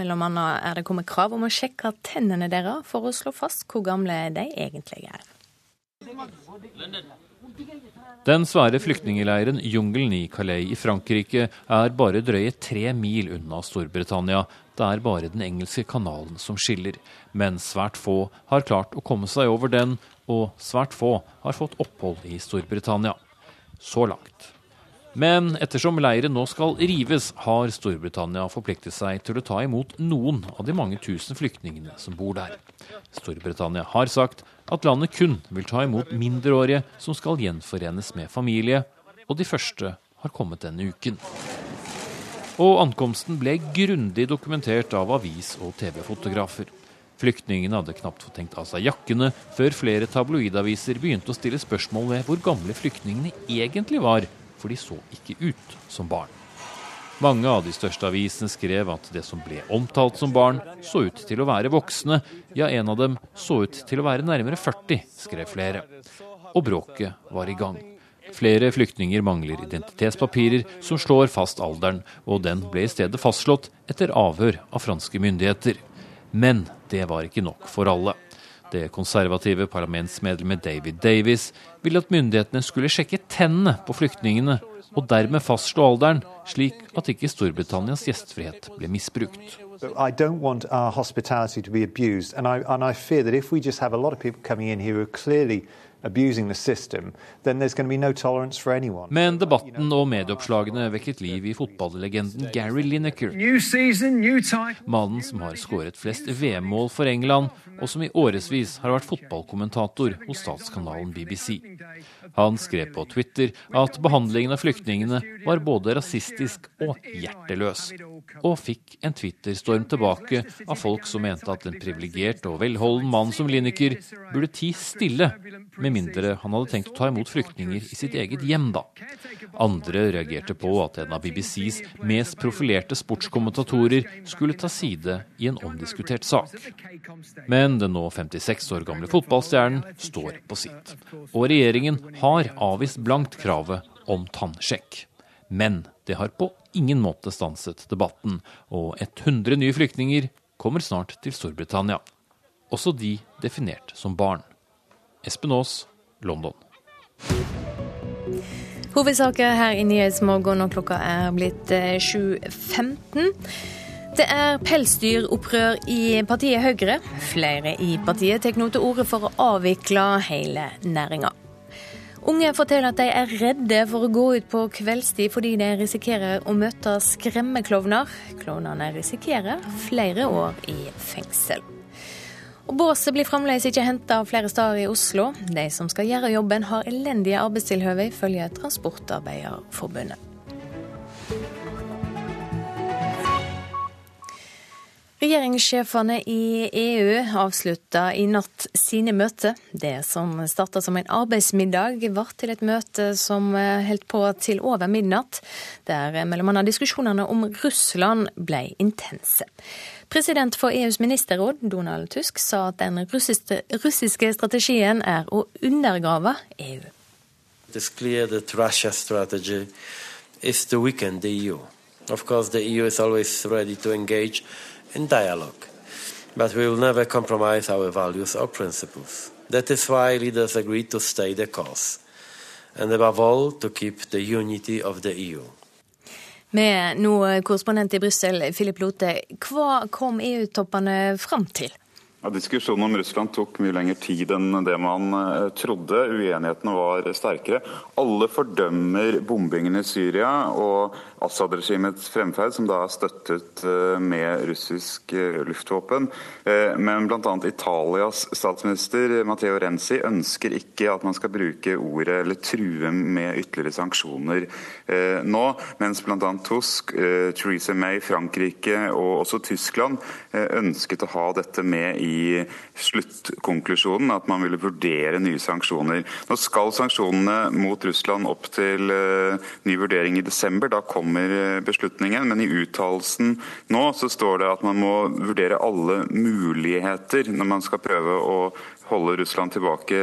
Mellom annet er det kommet krav om å sjekke tennene deres for å slå fast hvor gamle de egentlig er. Den svære flyktningleiren Jungelen i Calais i Frankrike er bare drøye tre mil unna Storbritannia. Det er bare den engelske kanalen som skiller. Men svært få har klart å komme seg over den, og svært få har fått opphold i Storbritannia. Så langt. Men ettersom leiren nå skal rives, har Storbritannia forpliktet seg til å ta imot noen av de mange tusen flyktningene som bor der. Storbritannia har sagt at landet kun vil ta imot mindreårige som skal gjenforenes med familie, og de første har kommet denne uken. Og ankomsten ble grundig dokumentert av avis- og TV-fotografer. Flyktningene hadde knapt fått tenkt av seg jakkene før flere tabloidaviser begynte å stille spørsmål ved hvor gamle flyktningene egentlig var, for de så ikke ut som barn. Mange av de største avisene skrev at det som ble omtalt som barn, så ut til å være voksne. Ja, en av dem så ut til å være nærmere 40, skrev flere. Og bråket var i gang. Flere flyktninger mangler identitetspapirer som slår fast alderen, og den ble i stedet fastslått etter avhør av franske myndigheter. Men det var ikke nok for alle. Det konservative parlamentsmedlemmet David Davis ville at myndighetene skulle sjekke tennene på flyktningene, og dermed fastslå alderen, slik at ikke Storbritannias gjestfrihet ble misbrukt. I don't want our hospitality to be abused, and I, and I fear that if we just have a lot of people coming in here who are clearly men debatten og medieoppslagene vekket liv i fotballegenden Gary Lineker. Mannen som har skåret flest VM-mål for England, og som i årevis har vært fotballkommentator hos statskanalen BBC. Han skrev på Twitter at behandlingen av flyktningene var både rasistisk og hjerteløs, og fikk en Twitter-storm tilbake av folk som mente at en privilegert og velholden mann som Lineker burde ti stille, med mindre han hadde tenkt å ta imot flyktninger i sitt eget hjem, da. Andre reagerte på at en av BBCs mest profilerte sportskommentatorer skulle ta side i en omdiskutert sak. Men den nå 56 år gamle fotballstjernen står på sitt. Og regjeringen har avvist blankt kravet om tannsjekk. Men det har på ingen måte stanset debatten, og 100 nye flyktninger kommer snart til Storbritannia. Også de definert som barn. Espen Aas, London. Hovedsaker her i Nyhetsmorgen, og klokka er blitt 7.15. Eh, det er pelsdyropprør i partiet Høyre. Flere i partiet tar nå til orde for å avvikle hele næringa. Unge forteller at de er redde for å gå ut på kveldstid fordi de risikerer å møte skremmeklovner. Klovnene risikerer flere år i fengsel. Og Båset blir fremdeles ikke henta flere steder i Oslo. De som skal gjøre jobben, har elendige arbeidstilhøve, ifølge Transportarbeiderforbundet. Regjeringssjefene i EU avslutta i natt sine møter. Det som starta som en arbeidsmiddag, ble til et møte som holdt på til over midnatt, der bl.a. diskusjonene om Russland ble intense. President for EUs ministerråd, Donald Tusk, sa at den russiske, strategien er å undergrave EU. It's clear that Russia's strategy is to weaken the EU. Course, the EU is always ready to in dialogue, but we will never compromise our values or principles. That is why leaders agreed to stay the course, and above all, to keep the unity of the EU. Med nå korrespondent i Brussel, Philip Lote. Hva kom EU-toppene fram til? Ja, diskusjonen om Russland tok mye lengre tid enn det man eh, trodde. Uenighetene var sterkere. Alle fordømmer bombingen i Syria og Assad-regimets fremferd, som da er støttet eh, med russisk eh, luftvåpen. Men bl.a. Italias statsminister Matteo Renzi ønsker ikke at man skal bruke ordet eller true med ytterligere sanksjoner nå, mens bl.a. Tusk, Theresa May, Frankrike og også Tyskland ønsket å ha dette med i sluttkonklusjonen at man ville vurdere nye sanksjoner. Nå skal sanksjonene mot Russland opp til uh, ny vurdering i desember. Da kommer uh, beslutningen. Men i uttalelsen nå så står det at man må vurdere alle muligheter når man skal prøve å holde Russland tilbake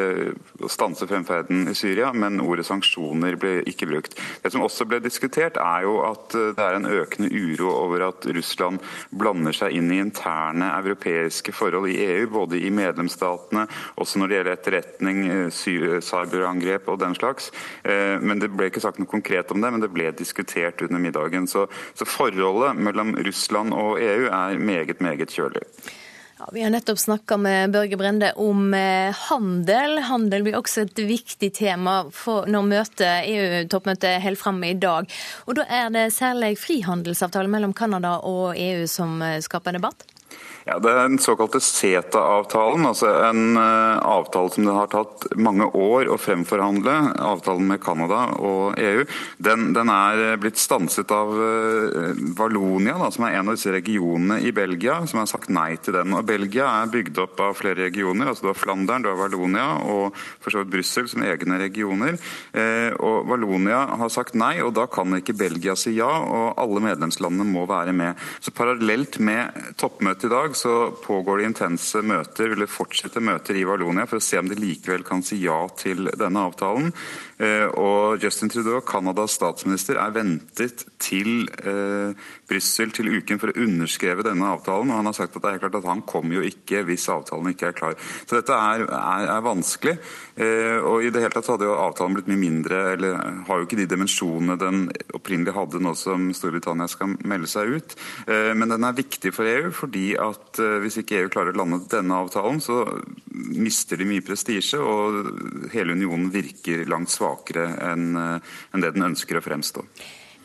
og stanse fremferden i Syria, men ordet sanksjoner ble ikke brukt. Det som også ble diskutert, er jo at eh, det er en økende uro over at Russland blander seg inn i interne europeiske forhold i EU, både i medlemsstatene, også når det gjelder etterretning, eh, cyberangrep og den slags. Eh, men Det ble ikke sagt noe konkret om det, men det ble diskutert under middagen. Så, så forholdet mellom Russland og EU er meget, meget kjølig. Ja, vi har nettopp snakka med Børge Brende om eh, handel. Handel blir også et viktig tema når EU-toppmøtet holder fram i dag. Og Da er det særlig frihandelsavtale mellom Canada og EU som eh, skaper debatt? Ja, Det er den såkalte CETA-avtalen, altså en uh, avtale som det har tatt mange år å fremforhandle, avtalen med Canada og EU. Den, den er eh, blitt stanset av Valonia, da, som er en av disse regionene i Belgia, som har sagt nei til den. Og Belgia er bygd opp av flere regioner. altså Du har Flandern, du har Valonia og for så vidt Brussel som egne regioner. Og Valonia har sagt nei, og da kan ikke Belgia si ja, og alle medlemslandene må være med. Så Parallelt med toppmøtet i dag så pågår det intense møter, vil det fortsette møter i Valonia for å se om de likevel kan si ja til denne avtalen. Eh, og Justin Trudeau, Canadas statsminister, er ventet til eh, Brussel til uken for å underskreve denne avtalen. og Han har sagt at det er klart at han kommer jo ikke hvis avtalen ikke er klar. Så dette er, er, er vanskelig. Eh, og i det hele tatt hadde jo avtalen blitt mye mindre, eller har jo ikke de dimensjonene den opprinnelig hadde nå som Storbritannia skal melde seg ut. Eh, men den er viktig for EU, fordi at eh, hvis ikke EU klarer å lande denne avtalen, så mister de mye prestisje, og hele unionen virker langt svakere svakere enn det den ønsker å fremstå.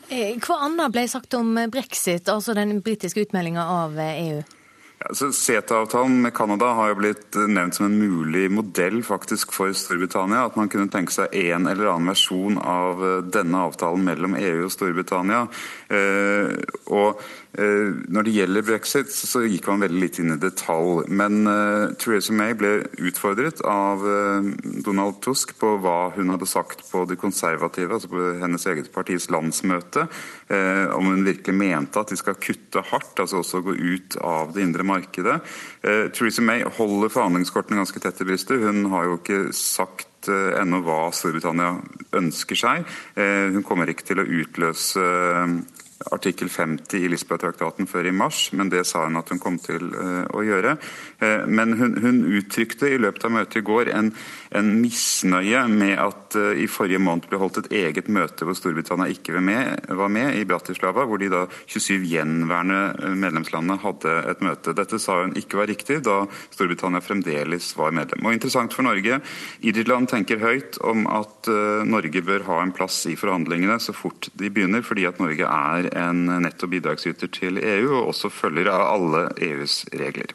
Hva annet ble sagt om brexit, altså den britiske utmeldinga av EU? Ja, CETA-avtalen med Canada har jo blitt nevnt som en mulig modell faktisk for Storbritannia. At man kunne tenke seg en eller annen versjon av denne avtalen mellom EU og Storbritannia. Eh, og Eh, når det gjelder brexit, så gikk man veldig litt inn i detalj. Men uh, Theresa May ble utfordret av uh, Donald Tusk på hva hun hadde sagt på de konservative, altså på hennes eget partis landsmøte. Om hun virkelig mente at de skal kutte hardt, altså også gå ut av det indre markedet. Theresa May holder forhandlingskortene ganske tett i brystet. Hun har jo ikke sagt ennå hva Storbritannia ønsker seg. Hun kommer ikke til å utløse artikkel 50 i Lisboa-traktaten før i mars, men det sa hun at hun kom til uh, å gjøre. Uh, men hun, hun, uttrykte i løpet av møtet i går en, en misnøye med at uh, i forrige måned ble holdt et eget møte hvor Storbritannia ikke var med, var med, i Bratislava, hvor de da 27 gjenværende medlemslandene hadde et møte. Dette sa hun ikke var riktig, da Storbritannia fremdeles var medlem. Og Interessant for Norge. Irland tenker høyt om at Norge bør ha en plass i forhandlingene så fort de begynner, fordi at Norge er en netto bidragsyter til EU, og også følger av alle EUs regler.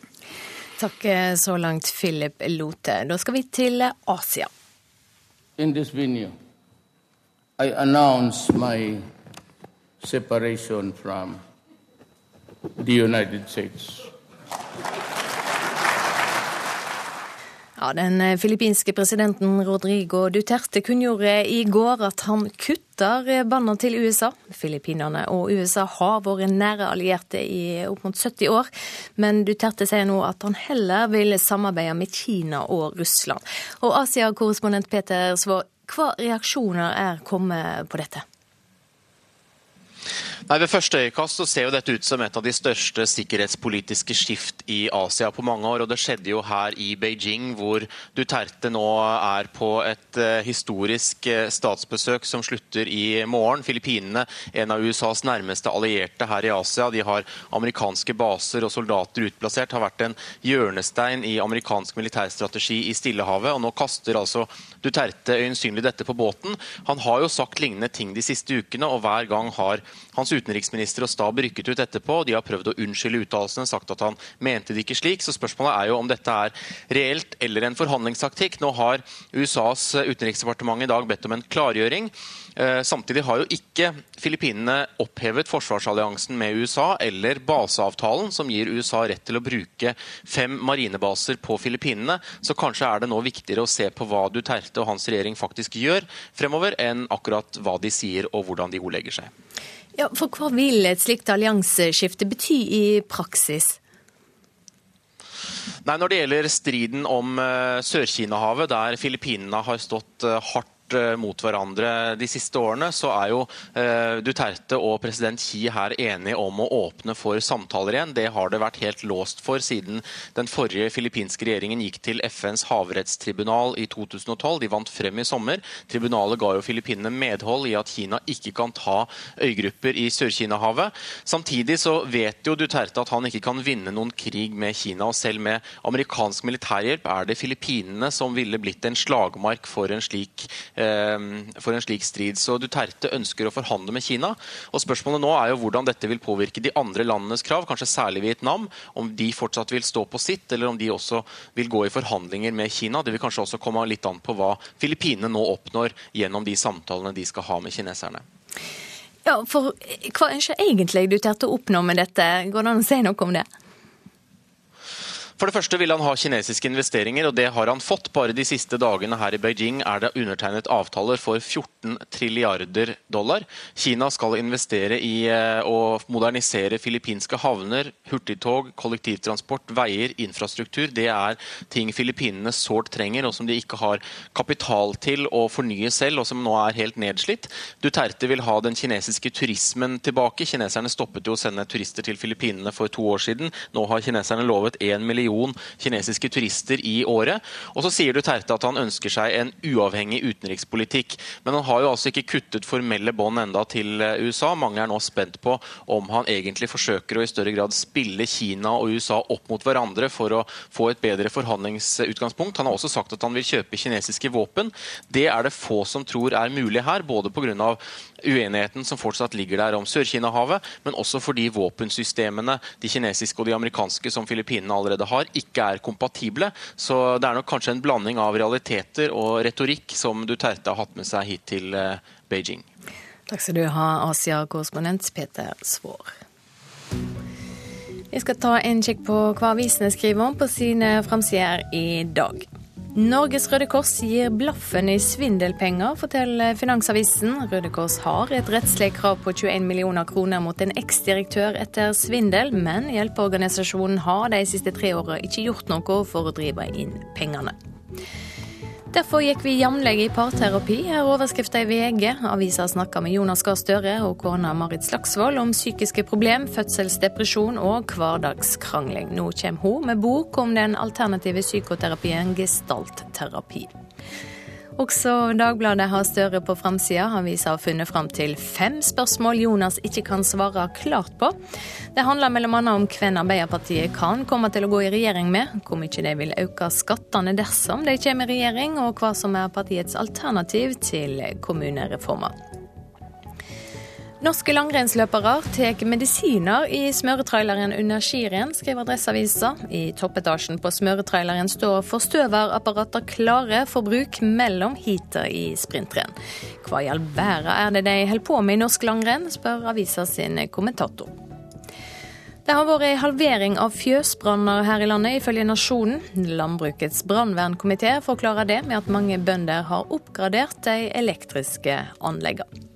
Takk så langt, Philip Lote. Da skal vi til Asia. In this venue, I announce my separation from the United States. Ja, Den eh, filippinske presidenten Rodrigo Duterte kunngjorde i går at han kutter båndene til USA. Filippinene og USA har vært nære allierte i opp mot 70 år, men Duterte sier nå at han heller vil samarbeide med Kina og Russland. Og Asia-korrespondent Peter Svaa, hva reaksjoner er kommet på dette? Nei, Ved første øyekast så ser jo dette ut som et av de største sikkerhetspolitiske skift i Asia på mange år. og Det skjedde jo her i Beijing, hvor Duterte nå er på et uh, historisk uh, statsbesøk som slutter i morgen. Filippinene, en av USAs nærmeste allierte her i Asia, de har amerikanske baser og soldater utplassert, har vært en hjørnestein i amerikansk militærstrategi i Stillehavet. og Nå kaster altså Duterte øyensynlig dette på båten. Han har jo sagt lignende ting de siste ukene, og hver gang har hans utenriksminister og stab rykket ut etterpå. De har prøvd å unnskylde uttalelsene, sagt at han mente det ikke slik. Så spørsmålet er jo om dette er reelt eller en forhandlingstaktikk. Nå har USAs utenriksdepartement i dag bedt om en klargjøring. Eh, samtidig har jo ikke Filippinene opphevet forsvarsalliansen med USA eller baseavtalen som gir USA rett til å bruke fem marinebaser på Filippinene. Så kanskje er det nå viktigere å se på hva Duterte og hans regjering faktisk gjør fremover, enn akkurat hva de sier og hvordan de ordlegger seg. Ja, for Hva vil et slikt allianseskifte bety i praksis? Nei, Når det gjelder striden om uh, Sør-Kina-havet, der Filippinene har stått uh, hardt Eh, mot hverandre de siste årene, så er jo eh, Duterte og president Xi her enige om å åpne for samtaler igjen. Det har det vært helt låst for siden den forrige filippinske regjeringen gikk til FNs havrettstribunal i 2012. De vant frem i sommer. Tribunalet ga jo Filippinene medhold i at Kina ikke kan ta øygrupper i Sør-Kina-havet. Samtidig så vet jo Duterte at han ikke kan vinne noen krig med Kina. og Selv med amerikansk militærhjelp er det Filippinene som ville blitt en slagmark for en slik eh, for en slik strid. Så Duterte ønsker å forhandle med Kina. og Spørsmålet nå er jo hvordan dette vil påvirke de andre landenes krav, kanskje særlig Vietnam. Om de fortsatt vil stå på sitt, eller om de også vil gå i forhandlinger med Kina. Det vil kanskje også komme litt an på hva Filippinene nå oppnår gjennom de samtalene de skal ha med kineserne. Ja, for Hva ønsker egentlig Duterte å oppnå med dette? Går det an å si noe om det? For det første vil han ha kinesiske investeringer, og det har han fått. Bare de siste dagene her i Beijing er det undertegnet avtaler for 14 trilliarder dollar. Kina skal investere i eh, å modernisere filippinske havner, hurtigtog, kollektivtransport, veier, infrastruktur. Det er ting filippinene sårt trenger, og som de ikke har kapital til å fornye selv, og som nå er helt nedslitt. Duterte vil ha den kinesiske turismen tilbake. Kineserne stoppet jo å sende turister til Filippinene for to år siden. Nå har kineserne lovet 1 million million kinesiske turister i året. Og så sier Duterte at han ønsker seg en uavhengig utenrikspolitikk. Men han har jo altså ikke kuttet formelle bånd enda til eh, USA. Mange er nå spent på om han egentlig forsøker å i større grad spille Kina og USA opp mot hverandre for å få et bedre forhandlingsutgangspunkt. Han har også sagt at han vil kjøpe kinesiske våpen. Det er det få som tror er mulig her, både pga uenigheten som fortsatt ligger der om Sør-Kina-havet, men også fordi våpensystemene, de kinesiske og de amerikanske som Filippinene allerede har, ikke er kompatible. Så det er nok kanskje en blanding av realiteter og retorikk som Duterte har hatt med seg hit til eh, Beijing. Takk skal du ha, Asia-korrespondent Peter Svaar. Vi skal ta en kikk på hva avisene skriver om på sine framsider i dag. Norges Røde Kors gir blaffen i svindelpenger, forteller Finansavisen. Røde Kors har et rettslig krav på 21 millioner kroner mot en eksdirektør etter svindel, men hjelpeorganisasjonen har de siste tre åra ikke gjort noe for å drive inn pengene. Derfor gikk vi jevnlig i parterapi, er overskrifta i VG. Avisa snakka med Jonas Gahr Støre og kona Marit Slagsvold om psykiske problem, fødselsdepresjon og hverdagskrangling. Nå kommer hun med bok om den alternative psykoterapien gestaltterapi. Også Dagbladet har Støre på framsida. Avisa har funnet fram til fem spørsmål Jonas ikke kan svare klart på. Det handler bl.a. om hvem Arbeiderpartiet kan komme til å gå i regjering med, hvor mye de vil øke skattene dersom de kommer i regjering, og hva som er partiets alternativ til kommunereformer. Norske langrennsløpere tar medisiner i smøretraileren under skirenn, skriver Adresseavisa. I toppetasjen på smøretraileren står forstøverapparater klare for bruk mellom heater i sprintrenn. Hva i all verden er det de holder på med i norsk langrenn, spør avisa sin kommentator. Det har vært en halvering av fjøsbranner her i landet, ifølge Nasjonen. Landbrukets brannvernkomité forklarer det med at mange bønder har oppgradert de elektriske anleggene.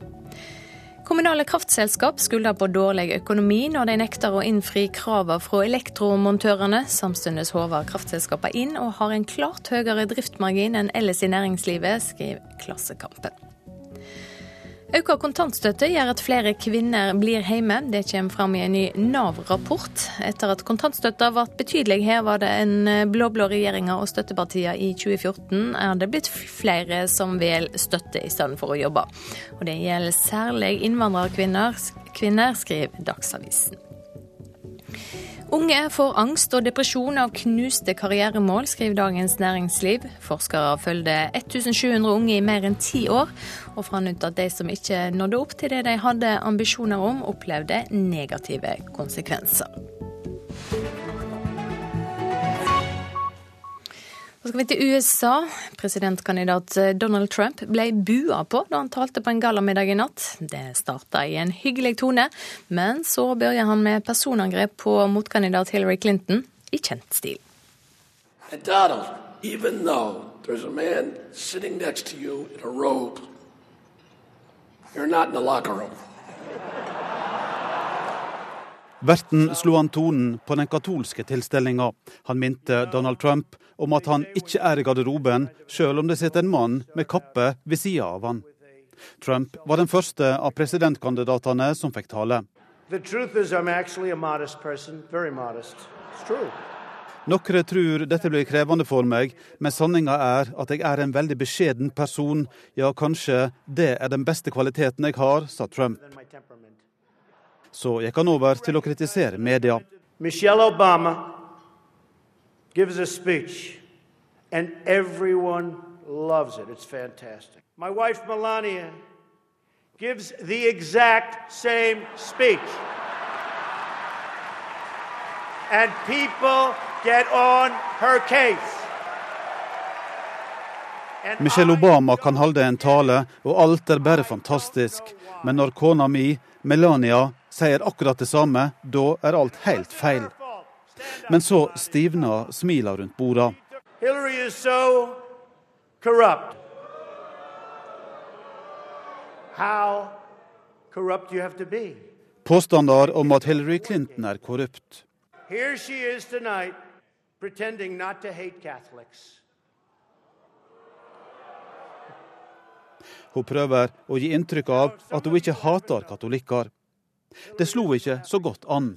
Kommunale kraftselskap skylder på dårlig økonomi når de nekter å innfri kravene fra elektromontørene. Samtidig håver kraftselskapene inn og har en klart høyere driftsmargin enn ellers i næringslivet, skriver Klassekampen. Økt kontantstøtte gjør at flere kvinner blir hjemme. Det kommer fram i en ny Nav-rapport. Etter at kontantstøtta ble betydelig hevet av den blå-blå regjeringa og støttepartiene i 2014, er det blitt flere som vil støtte i stedet for å jobbe. Og det gjelder særlig innvandrerkvinner, kvinner, skriver Dagsavisen. Unge får angst og depresjon av knuste karrieremål, skriver Dagens Næringsliv. Forskere følger 1700 unge i mer enn ti år, og fant ut at de som ikke nådde opp til det de hadde ambisjoner om, opplevde negative konsekvenser. Så skal vi til USA. Presidentkandidat Donald Trump ble bua på da han talte på en gallamiddag i natt. Det starta i en hyggelig tone, men så begynte han med personangrep på motkandidat Hillary Clinton i kjent stil. And Donald, even though there's a man sitting next to you in a robe, you're not in the locker room. Verten slo an tonen på den katolske tilstelninga. Han minte Donald Trump om at han ikke er i garderoben, sjøl om det sitter en mann med kappe ved sida av han. Trump var den første av presidentkandidatene som fikk tale. Noen tror dette blir krevende for meg, men sanninga er at jeg er en veldig beskjeden person. Ja, kanskje det er den beste kvaliteten jeg har, sa Trump. Så gikk han over til å kritisere media. Michelle Obama gives a speech, and everyone loves it. It's fantastic. My wife Melania gives the exact same speech. And people get on her case. Michelle Obama kan holde en tale, og alt er bare fantastisk. Men når kona mi, Melania, sier akkurat det samme, da er alt helt feil. Men så stivna smila rundt borda. Hillary is so corrupt. How corrupt you have to be. Påstander om at Hillary Clinton er korrupt. Here she is tonight, pretending not to hate Catholics. Hun prøver å gi inntrykk av at hun ikke hater katolikker. Det slo ikke så godt an.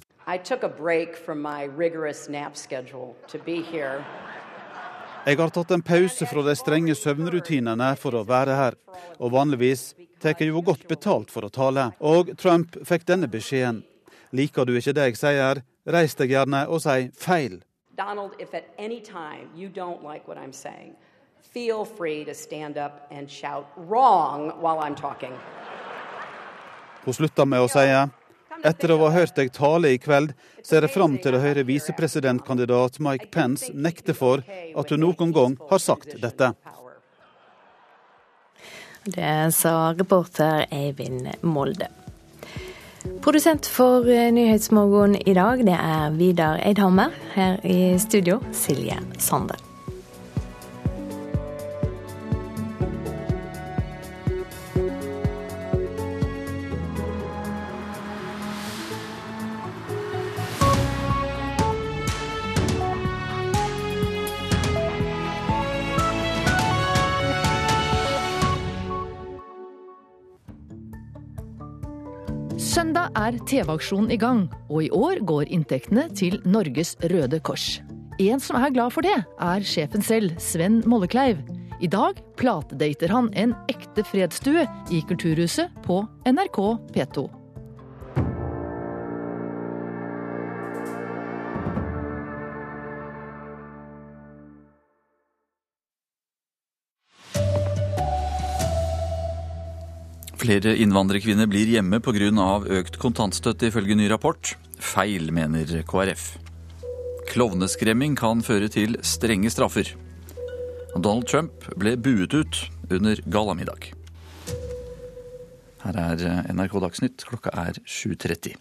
Jeg har tatt en pause fra de strenge søvnrutinene for å være her, og vanligvis tar jeg jo godt betalt for å tale. Og Trump fikk denne beskjeden. Liker du ikke det jeg sier, reis deg gjerne og si feil. Donald, if at any time you don't like what I'm saying, feel free to stand up and shout wrong while I'm talking. Hun slutta med å si etter å ha hørt deg tale i kveld, ser jeg fram til å høre visepresidentkandidat Mike Pence nekte for at hun noen gang har sagt dette. Det sa reporter Eivind Molde. Produsent for Nyhetsmorgen i dag, det er Vidar Eidhammer. Her i studio, Silje Sande. Er TV-aksjonen i gang, og i år går inntektene til Norges Røde Kors. En som er glad for det, er sjefen selv, Sven Mollekleiv. I dag platedater han en ekte fredsstue i Kulturhuset på NRK P2. Flere innvandrerkvinner blir hjemme pga. økt kontantstøtte, ifølge ny rapport. Feil, mener KrF. Klovneskremming kan føre til strenge straffer. Donald Trump ble buet ut under gallamiddag. Her er NRK Dagsnytt, klokka er 7.30.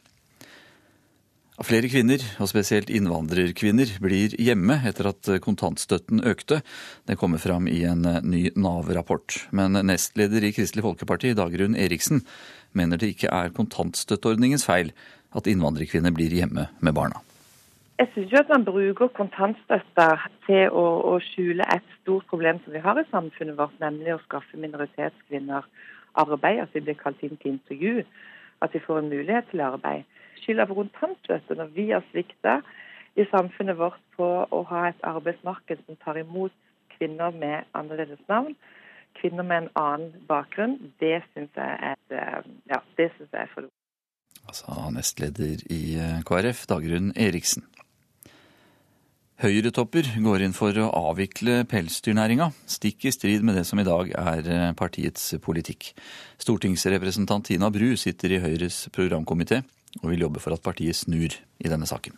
Flere kvinner, og spesielt innvandrerkvinner, blir hjemme etter at kontantstøtten økte. Det kommer fram i en ny Nav-rapport. Men nestleder i Kristelig Folkeparti, Dagrun Eriksen, mener det ikke er kontantstøtteordningens feil at innvandrerkvinner blir hjemme med barna. Jeg syns at man bruker kontantstøtta til å, å, skjule et stort problem som vi har i samfunnet vårt, nemlig å skaffe minoritetskvinner arbeid. At de blir kalt inn til intervju. At de får en mulighet til arbeid skylda vet du, når vi har svikta i samfunnet vårt på å ha et arbeidsmarked som tar imot kvinner med annerledes navn, kvinner med en annen bakgrunn, det syns jeg er, eh, ja, det synes jeg er for Altså nestleder i eh, KrF, Dagrun Eriksen. Høyretopper går inn for å avvikle pelsdyrnæringa, stikk i strid med det som i dag er eh, partiets politikk. Stortingsrepresentant Tina Bru sitter i Høyres programkomité og vil jobbe for at partiet snur i denne saken.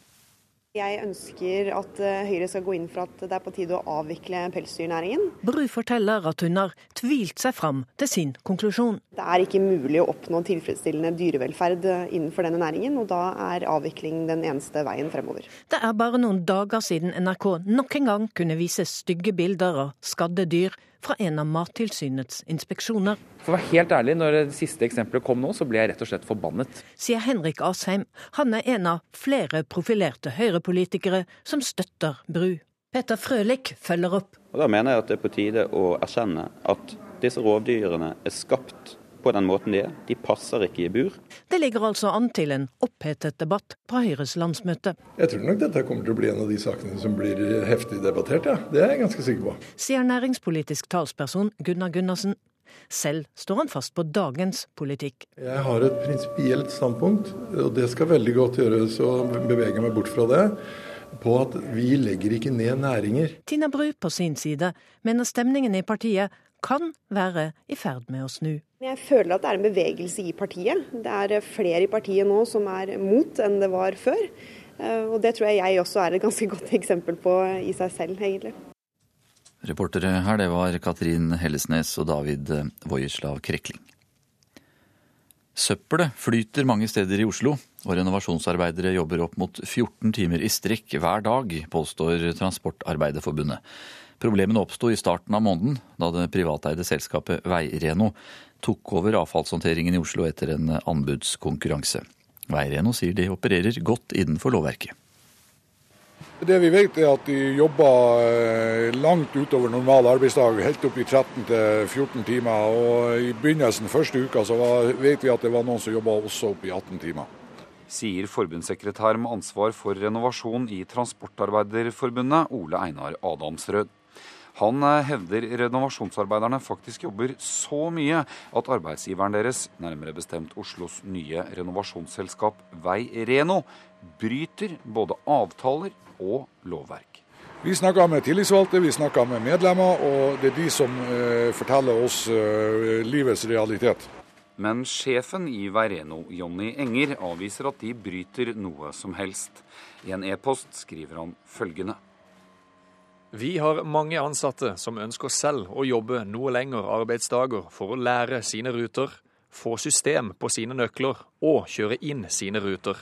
Jeg ønsker at eh, Høyre skal gå inn for at det er på tide å avvikle pelsdyrnæringen. Bru forteller at hun har tvilt seg fram til sin konklusjon. Det er ikke mulig å oppnå tilfredsstillende dyrevelferd eh, innenfor denne næringen, og da er avvikling den eneste veien fremover. Det er bare noen dager siden NRK nok en gang kunne vise stygge bilder av skadde dyr fra en av Mattilsynets inspeksjoner. For å være helt ærlig, når det siste eksempelet kom nå, så ble jeg rett og slett forbannet. Sier Henrik Asheim. Han er en av flere profilerte høyrepolitikere som støtter Bru. Peter Frølich følger opp. Og Da mener jeg at det er på tide å erkjenne at disse rovdyrene er skapt på den måten de er. De passer ikke i bur. Det ligger altså an til en opphetet debatt på Høyres landsmøte. Jeg tror nok dette kommer til å bli en av de sakene som blir heftig debattert, ja. Det er jeg ganske sikker på. Sier næringspolitisk talsperson Gunnar Gundersen. Selv står han fast på dagens politikk. Jeg har et prinsipielt standpunkt, og det skal veldig godt gjøres å bevege meg bort fra det. på at vi legger ikke ned næringer. Tina Bru på sin side mener stemningen i partiet kan være i ferd med å snu. Jeg føler at det er en bevegelse i partiet. Det er flere i partiet nå som er mot enn det var før. Eh, og det tror jeg jeg også er et ganske (laughs) godt eksempel på i seg selv, egentlig. Reportere her, det var Katrin Hellesnes og David Vojislav Krekling. Søppelet flyter mange steder i Oslo, og renovasjonsarbeidere jobber opp mot 14 timer i strekk hver dag, påstår Transportarbeiderforbundet. Problemene oppsto i starten av måneden, da det privateide selskapet Veireno tok over avfallshåndteringen i Oslo etter en anbudskonkurranse. Veireno sier de opererer godt innenfor lovverket. Det vi vet er at de jobber eh, langt utover normal arbeidsdag, helt opp i 13-14 timer. Og I begynnelsen første uka så var, vet vi at det var noen som jobba også opp i 18 timer. Sier forbundssekretær med ansvar for renovasjon i Transportarbeiderforbundet, Ole Einar Adamsrød. Han eh, hevder renovasjonsarbeiderne faktisk jobber så mye at arbeidsgiveren deres, nærmere bestemt Oslos nye renovasjonsselskap Veireno, bryter både avtaler og lovverk. Vi snakker med tillitsvalgte, vi snakker med medlemmer, og det er de som eh, forteller oss eh, livets realitet. Men sjefen i Veireno, Jonny Enger, avviser at de bryter noe som helst. I en e-post skriver han følgende. Vi har mange ansatte som ønsker selv å jobbe noe lengre arbeidsdager for å lære sine ruter, få system på sine nøkler og kjøre inn sine ruter.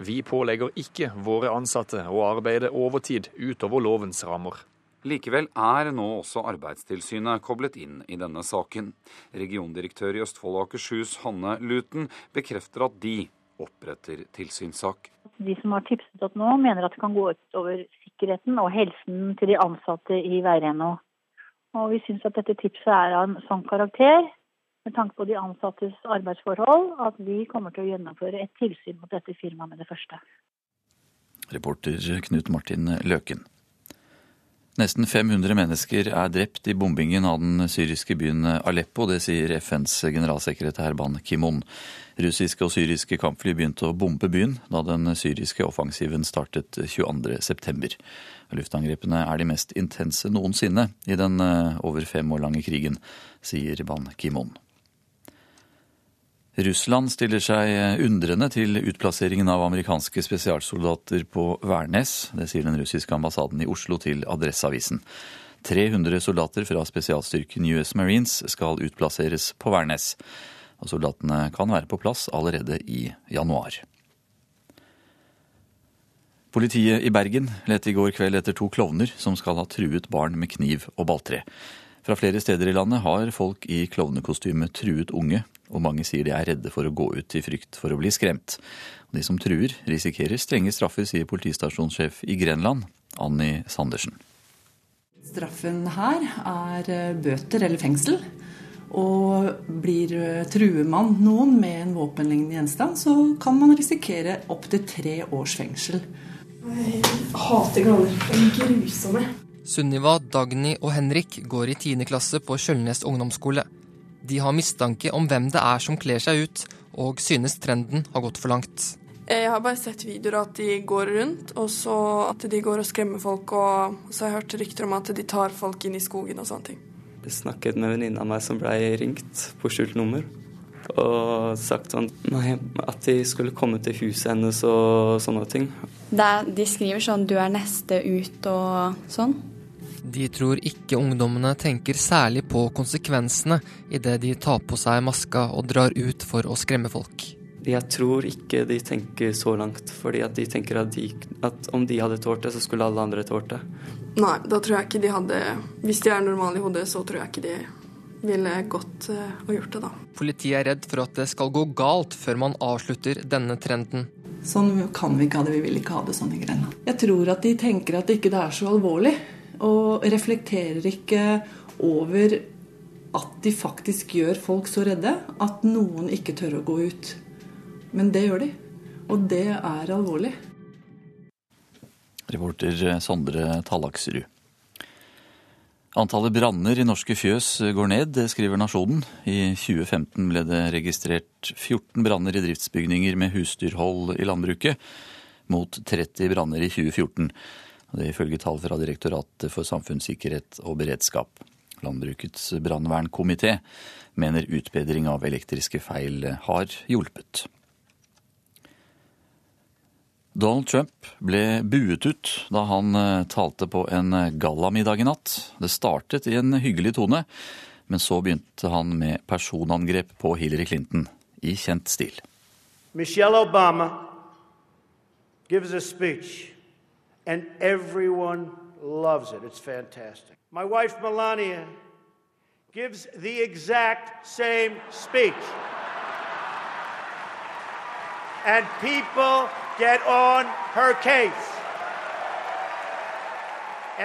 Vi pålegger ikke våre ansatte å arbeide overtid utover lovens rammer. Likevel er nå også Arbeidstilsynet koblet inn i denne saken. Regiondirektør i Østfold og Akershus, Hanne Luten, bekrefter at de oppretter tilsynssak. De som har tipset opp nå, mener at det kan gå utover sikkerheten og helsen til de ansatte i Veireno. Og vi syns at dette tipset er av en sånn karakter, med tanke på de ansattes arbeidsforhold, at vi kommer til å gjennomføre et tilsyn mot dette firmaet med det første. Reporter Knut Martin Løken. Nesten 500 mennesker er drept i bombingen av den syriske byen Aleppo. Det sier FNs generalsekretær Ban Ki-moon. Russiske og syriske kampfly begynte å bombe byen da den syriske offensiven startet 22.9. Luftangrepene er de mest intense noensinne i den eh, over fem år lange krigen, sier Ban Ki-moon. Russland stiller seg undrende til utplasseringen av amerikanske spesialsoldater på Værnes. Det sier den russiske ambassaden i Oslo til Adresseavisen. 300 soldater fra spesialstyrken US Marines skal utplasseres på Værnes. Og soldatene kan være på plass allerede i januar. Politiet i Bergen lette i går kveld etter to klovner som skal ha truet barn med kniv og balltre. Fra flere steder i landet har folk i klovnekostyme truet unge, og mange sier de er redde for å gå ut i frykt for å bli skremt. De som truer, risikerer strenge straffer, sier politistasjonssjef i Grenland, Anni Sandersen. Straffen her er eh, bøter eller fengsel. Og blir eh, truer man noen med en våpenlignende gjenstand, så kan man risikere opptil tre års fengsel. Jeg hater klovner. De er grusomme. Sunniva, Dagny og Henrik går i 10. klasse på Kjølnes ungdomsskole. De har mistanke om hvem det er som kler seg ut, og synes trenden har gått for langt. Jeg har bare sett videoer at de går rundt, og så at de går og skremmer folk. Og så har jeg hørt rykter om at de tar folk inn i skogen og sånne ting. Jeg snakket med en venninne av meg som ble ringt på skjult nummer. Og sagt sånn nei, at de skulle komme til huset hennes og sånne ting. De skriver sånn 'du er neste ut' og sånn. De tror ikke ungdommene tenker særlig på konsekvensene idet de tar på seg maska og drar ut for å skremme folk. Jeg tror ikke de tenker så langt, fordi at de tenker at, de, at om de hadde tålt det, så skulle alle andre tålt det. Nei, da tror jeg ikke de hadde Hvis de er normale i hodet, så tror jeg ikke de ville gått uh, og gjort det, da. Politiet er redd for at det skal gå galt før man avslutter denne trenden. Sånn kan vi ikke ha det, vi vil ikke ha det sånn i grenda. Jeg tror at de tenker at det ikke er så alvorlig og reflekterer ikke over at de faktisk gjør folk så redde at noen ikke tør å gå ut. Men det gjør de, og det er alvorlig. Reporter Sondre Tallaksrud. Antallet branner i norske fjøs går ned, det skriver Nasjonen. I 2015 ble det registrert 14 branner i driftsbygninger med husdyrhold i landbruket. mot 30 branner i 2014. Det ifølge tall fra Direktoratet for samfunnssikkerhet og beredskap. Landbrukets brannvernkomité mener utbedring av elektriske feil har hjulpet. Donald Trump ble buet ut da han eh, talte på en gallamiddag i natt. Det startet i en hyggelig tone, men så begynte han med personangrep på Hillary Clinton i kjent stil. Michelle Obama gives a speech, and everyone loves it. It's fantastic. My wife Melania gives the exact same speech. And people get on her case.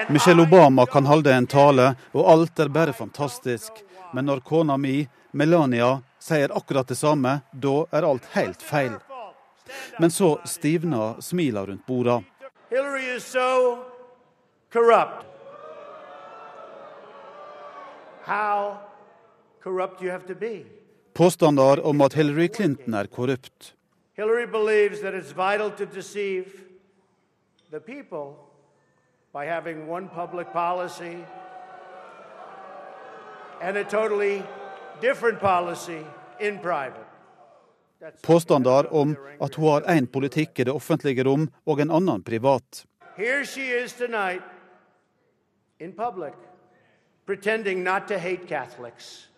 Michelle Obama kan holde en tale, og alt er bare fantastisk. Men når kona mi, Melania, sier akkurat det samme, da er alt helt feil. Men så stivna smila rundt borda. Hillary is so corrupt. How corrupt you have to be. Påstander om at Hillary Clinton er korrupt. Hillary believes that it's vital to deceive the people by having one public policy and a totally different policy in private. Påstander om at hun har én politikk i det offentlige rom og en annen privat. Here she is tonight in public pretending not to hate Catholics.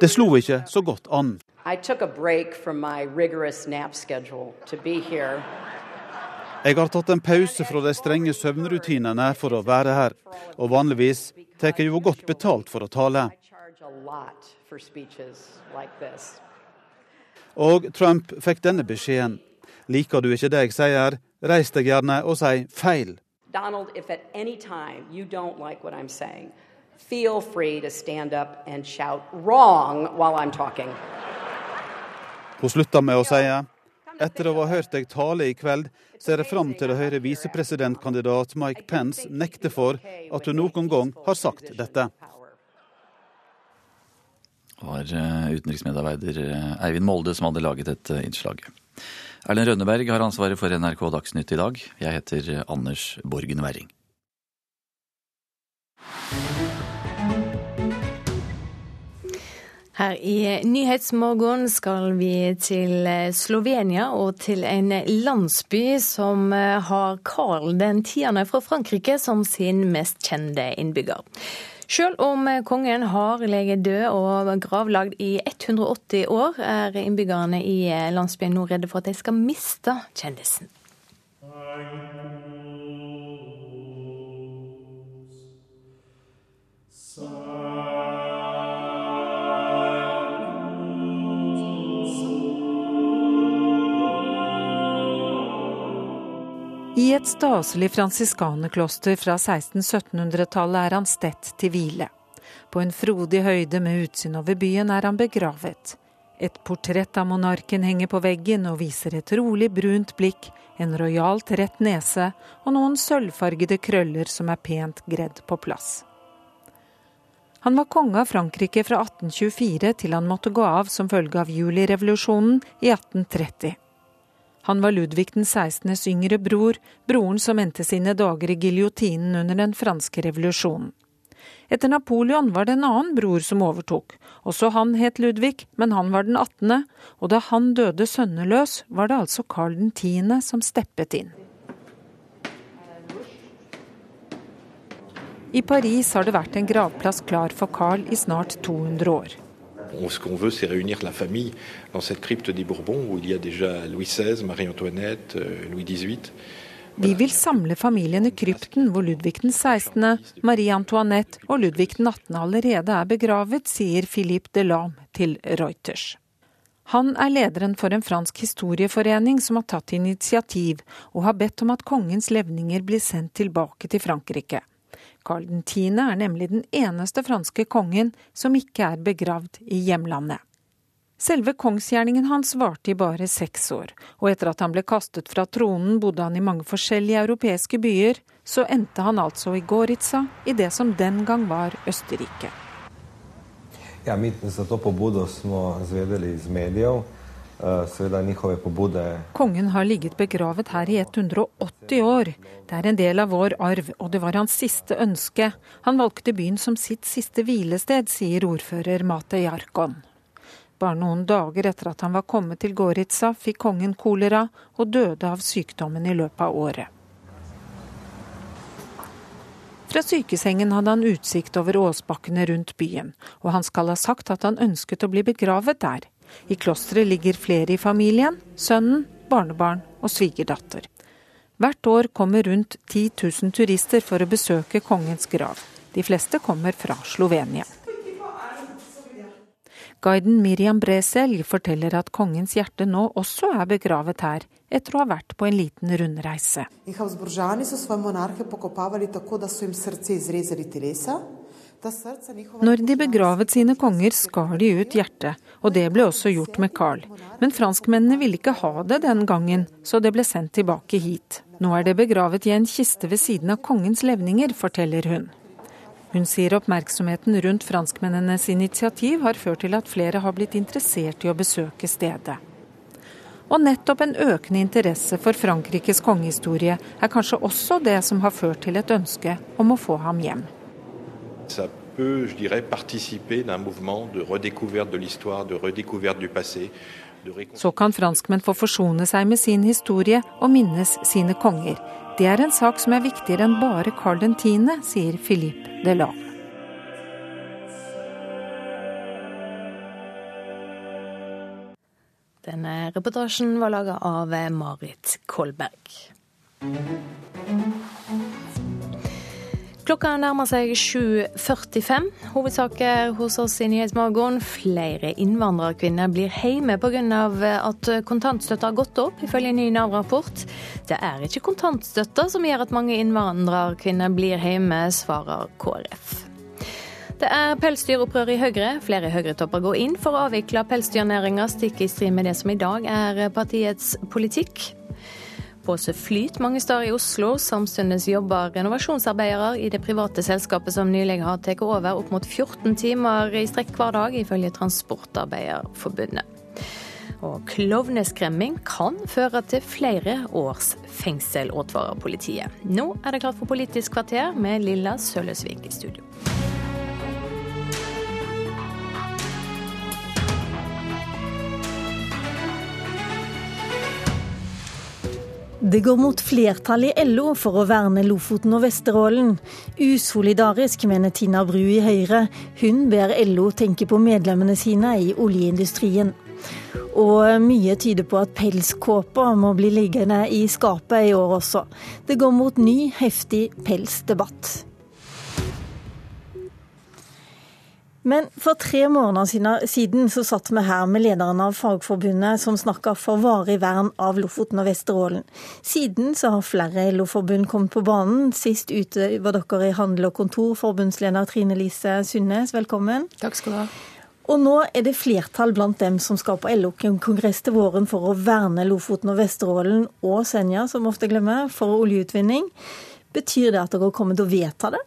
Det slo ikke så godt an. I took a break from my rigorous nap schedule to be here. Jeg har tatt en pause fra de strenge søvnrutinene for å være her, og vanligvis tar jeg jo godt betalt for å tale. Og Trump fikk denne beskjeden. Liker du ikke det jeg sier, reis deg gjerne og si feil. Donald, if at any time you don't like what I'm saying, feel free to stand up and shout wrong while I'm talking. Hun slutta med å si etter å ha hørt deg tale i kveld, ser jeg fram til å høre visepresidentkandidat Mike Pence nekte for at hun noen gang har sagt dette. Var eh, utenriksmedarbeider eh, Eivind Molde som hadde laget dette innslaget. Erlend Rønneberg har ansvaret for NRK Dagsnytt i dag. Jeg heter eh, Anders Borgen Werring. Her i Nyhetsmorgen skal vi til Slovenia og til en landsby som har Karl den tiende fra Frankrike som sin mest kjente innbygger. Selv om kongen har ligget død og gravlagd i 180 år, er innbyggerne i landsbyen nå redde for at de skal miste kjendisen. I et staselig fransiskanerkloster fra 1600-1700-tallet er han stedt til hvile. På en frodig høyde med utsyn over byen er han begravet. Et portrett av monarken henger på veggen og viser et rolig brunt blikk, en rojalt rett nese og noen sølvfargede krøller som er pent gredd på plass. Han var konge av Frankrike fra 1824 til han måtte gå av som følge av julirevolusjonen i 1830. Han var Ludvig den 16.s yngre bror, broren som endte sine dager i giljotinen under den franske revolusjonen. Etter Napoleon var det en annen bror som overtok. Også han het Ludvig, men han var den 18., og da han døde sønneløs, var det altså Karl 10. som steppet inn. I Paris har det vært en gravplass klar for Carl i snart 200 år. Ce qu'on veut, c'est réunir la famille dans cette crypte des Bourbons où il y a déjà Louis XVI, Marie-Antoinette, euh, Louis XVIII. Vi vil samle familien i krypten hvor Ludvig den 16., Marie Antoinette og Ludvig den 18. allerede er begravet, sier Philippe Delame til Reuters. Han er lederen for en fransk historieforening som har tatt initiativ og har bedt om at kongens levninger blir sendt tilbake til Frankrike. Karl 10. er nemlig den eneste franske kongen som ikke er begravd i hjemlandet. Selve kongsgjerningen hans varte i bare seks år, og etter at han ble kastet fra tronen, bodde han i mange forskjellige europeiske byer, så endte han altså i Goritza, i det som den gang var Østerrike. Ja, mi za to pobudo smo zvedeli iz medijev. Kongen har ligget begravet her i 180 år. Det er en del av vår arv, og det var hans siste ønske. Han valgte byen som sitt siste hvilested, sier ordfører Mate Jarkon. Bare noen dager etter at han var kommet til Goritsa, fikk kongen kolera og døde av sykdommen i løpet av året. Fra sykesengen hadde han utsikt over åsbakkene rundt byen, og han skal ha sagt at han ønsket å bli begravet der. I klosteret ligger flere i familien, sønnen, barnebarn og svigerdatter. Hvert år kommer rundt 10 000 turister for å besøke kongens grav. De fleste kommer fra Slovenia. Guiden Miriam Bresel forteller at kongens hjerte nå også er begravet her, etter å ha vært på en liten rundreise. Når de begravet sine konger, skar de ut hjertet, og det ble også gjort med Carl. Men franskmennene ville ikke ha det den gangen, så det ble sendt tilbake hit. Nå er det begravet i en kiste ved siden av kongens levninger, forteller hun. Hun sier oppmerksomheten rundt franskmennenes initiativ har ført til at flere har blitt interessert i å besøke stedet. Og nettopp en økende interesse for Frankrikes kongehistorie er kanskje også det som har ført til et ønske om å få ham hjem. Ça peut, je dirais, participer d'un mouvement de redécouverte de l'histoire, de redécouverte du passé. Så kan franskmenn få forsone seg med sin historie og minnes sine konger. Det er en sak som er viktigere enn bare Carl 10., sier Philippe Delan. Denne reportasjen var laga av Marit Kolberg. Klokka nærmer seg 7.45. Hovedsaker hos oss i Nyhetsmorgen. Flere innvandrerkvinner blir hjemme pga. at kontantstøtta har gått opp, ifølge en ny Nav-rapport. Det er ikke kontantstøtta som gjør at mange innvandrerkvinner blir hjemme, svarer KrF. Det er pelsdyropprør i Høyre. Flere Høyre-topper går inn for å avvikle pelsdyrnæringa, stikk i strid med det som i dag er partiets politikk. Påse flyt mange steder i Oslo. Samtidig jobber renovasjonsarbeidere i det private selskapet som nylig har tatt over opp mot 14 timer i strekk hver dag, ifølge Transportarbeiderforbundet. Og klovneskremming kan føre til flere års fengsel, advarer politiet. Nå er det klart for Politisk kvarter med Lilla Sølvesvik i studio. Det går mot flertall i LO for å verne Lofoten og Vesterålen. Usolidarisk, mener Tina Bru i Høyre. Hun ber LO tenke på medlemmene sine i oljeindustrien. Og mye tyder på at pelskåper må bli liggende i skapet i år også. Det går mot ny, heftig pelsdebatt. Men for tre måneder siden så satt vi her med lederen av Fagforbundet som snakka for varig vern av Lofoten og Vesterålen. Siden så har flere LO-forbund kommet på banen. Sist ute var dere i Handel og Kontor, forbundsleder Trine Lise Sundnes, velkommen. Takk skal du ha. Og nå er det flertall blant dem som skal på LO-kongress til våren for å verne Lofoten og Vesterålen og Senja, som ofte glemmer, for oljeutvinning. Betyr det at dere kommer til å vedta det?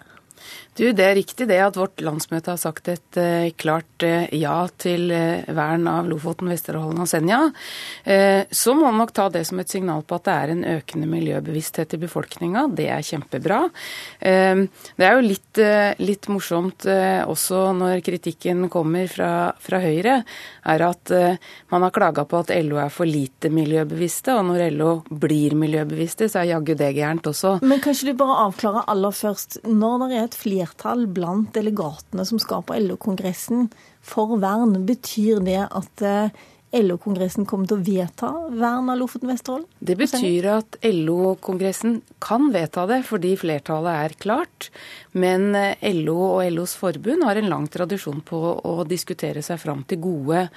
Du, Det er riktig det at vårt landsmøte har sagt et uh, klart uh, ja til uh, vern av Lofoten, Vesterålen og Senja. så må man nok ta det som et signal på at det er en økende miljøbevissthet i befolkninga. Det er kjempebra. det er jo litt, litt morsomt også når kritikken kommer fra, fra Høyre, er at man har klaga på at LO er for lite miljøbevisste, og når LO blir miljøbevisste, så er jaggu det gærent også. Men kan ikke du bare avklare aller først, når det er et flertall flertall blant delegatene som skal på LO-kongressen for vern. Betyr det at eh, LO-kongressen kommer til å vedta vern av Lofoten Vesterålen? Det betyr at LO-kongressen kan vedta det fordi flertallet er klart. Men eh, LO og LOs forbund har en lang tradisjon på å diskutere seg fram til gode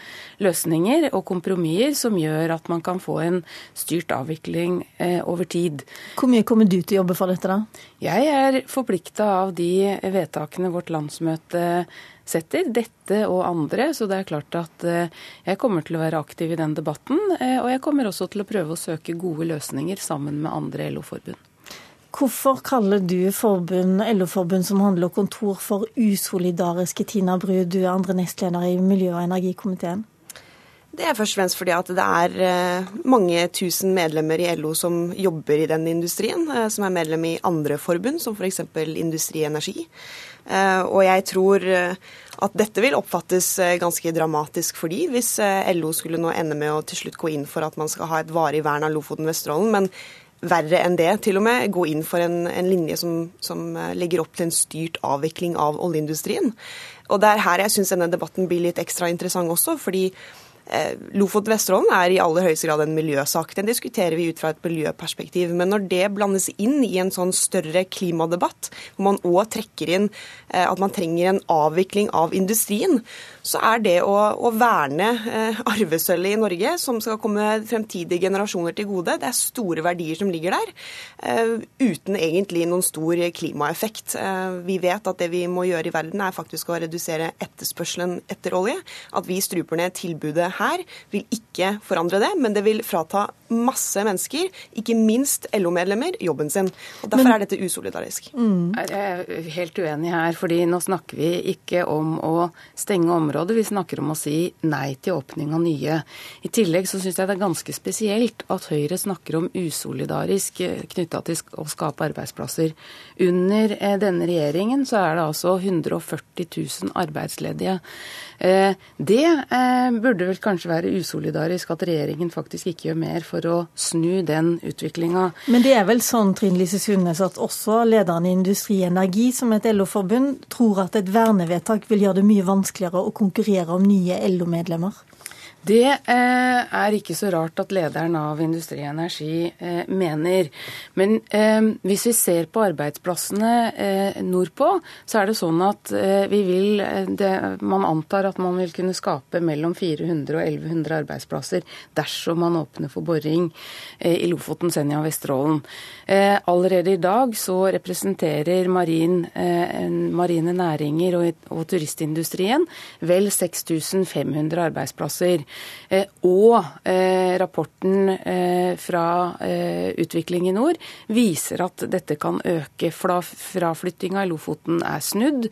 løsninger og kompromisser som gjør at man kan få en styrt avvikling eh, over tid. Hvor mye kommer du til å jobbe for dette, da? Jeg er forplikta av de vedtakene vårt landsmøte setter, dette og andre. Så det er klart at eh, jeg kommer til å være aktiv i den debatten. Eh, og jeg kommer også til å prøve å søke gode løsninger sammen med andre LO-forbund. Hvorfor kaller du forbund, LO-forbund som handler kontor for usolidariske, Tina Bru? Du er andre nestleder i miljø- og energikomiteen. Det er først og fremst fordi at det er eh, mange tusen medlemmer i LO som jobber i den industrien, som er medlem i andre forbund, som f.eks. Industri Energi. Eh, og jeg tror at dette vil oppfattes ganske dramatisk for de, hvis LO skulle nå ende med å til slutt gå inn for at man skal ha et varig vern av Lofoten Vesterålen. Men verre enn det, til og med, gå inn for en, en linje som, som, legger opp til en styrt avvikling av oljeindustrien. Og det er her jeg syns denne debatten blir litt ekstra interessant også, fordi Eh, Lofoten-Vesterålen er i aller høyeste grad en miljøsak. Den diskuterer vi ut fra et miljøperspektiv. Men når det blandes inn i en sånn større klimadebatt, hvor man òg trekker inn eh, at man trenger en avvikling av industrien, så er det å, å verne eh, arvesølvet i Norge, som skal komme fremtidige generasjoner til gode, det er store verdier som ligger der, uten egentlig noen stor klimaeffekt. Vi vet at det vi må gjøre i verden, er faktisk å redusere etterspørselen etter olje. At vi struper ned tilbudet her vil ikke forandre det, men det vil frata masse mennesker, ikke minst LO-medlemmer, jobben sin. Og Derfor men, er dette usolidarisk. Mm. Jeg er helt uenig her, fordi nå snakker vi ikke om å stenge området, vi snakker om å si nei til åpning av nye. I tillegg så syns jeg det er ganske spesielt at Høyre snakker om usolidarisk eh, knytta til å skape arbeidsplasser. Under eh, denne regjeringen så er det altså 140 000 arbeidsledige. Eh, det burde vel kanskje være usolidarisk at regjeringen faktisk ikke gjør mer for å snu den utviklinga. Men det er vel sånn Trine Lise Sundnes, at også lederen i Industri Energi, som et LO-forbund, tror at et vernevedtak vil gjøre det mye vanskeligere å konkurrere om nye LO-medlemmer? Det eh, er ikke så rart at lederen av Industri Energi eh, mener. Men eh, hvis vi ser på arbeidsplassene eh, nordpå, så er det sånn at eh, vi vil eh, det, Man antar at man vil kunne skape mellom 400 og 1100 arbeidsplasser dersom man åpner for boring i Lofoten, Senja og Vesterålen. allerede i dag så representerer marin, marine næringer og, og turistindustrien vel 6500 arbeidsplasser. Eh, og eh, rapporten eh, fra Utvikling i nord viser at dette kan øke. Fraflyttinga i Lofoten er snudd.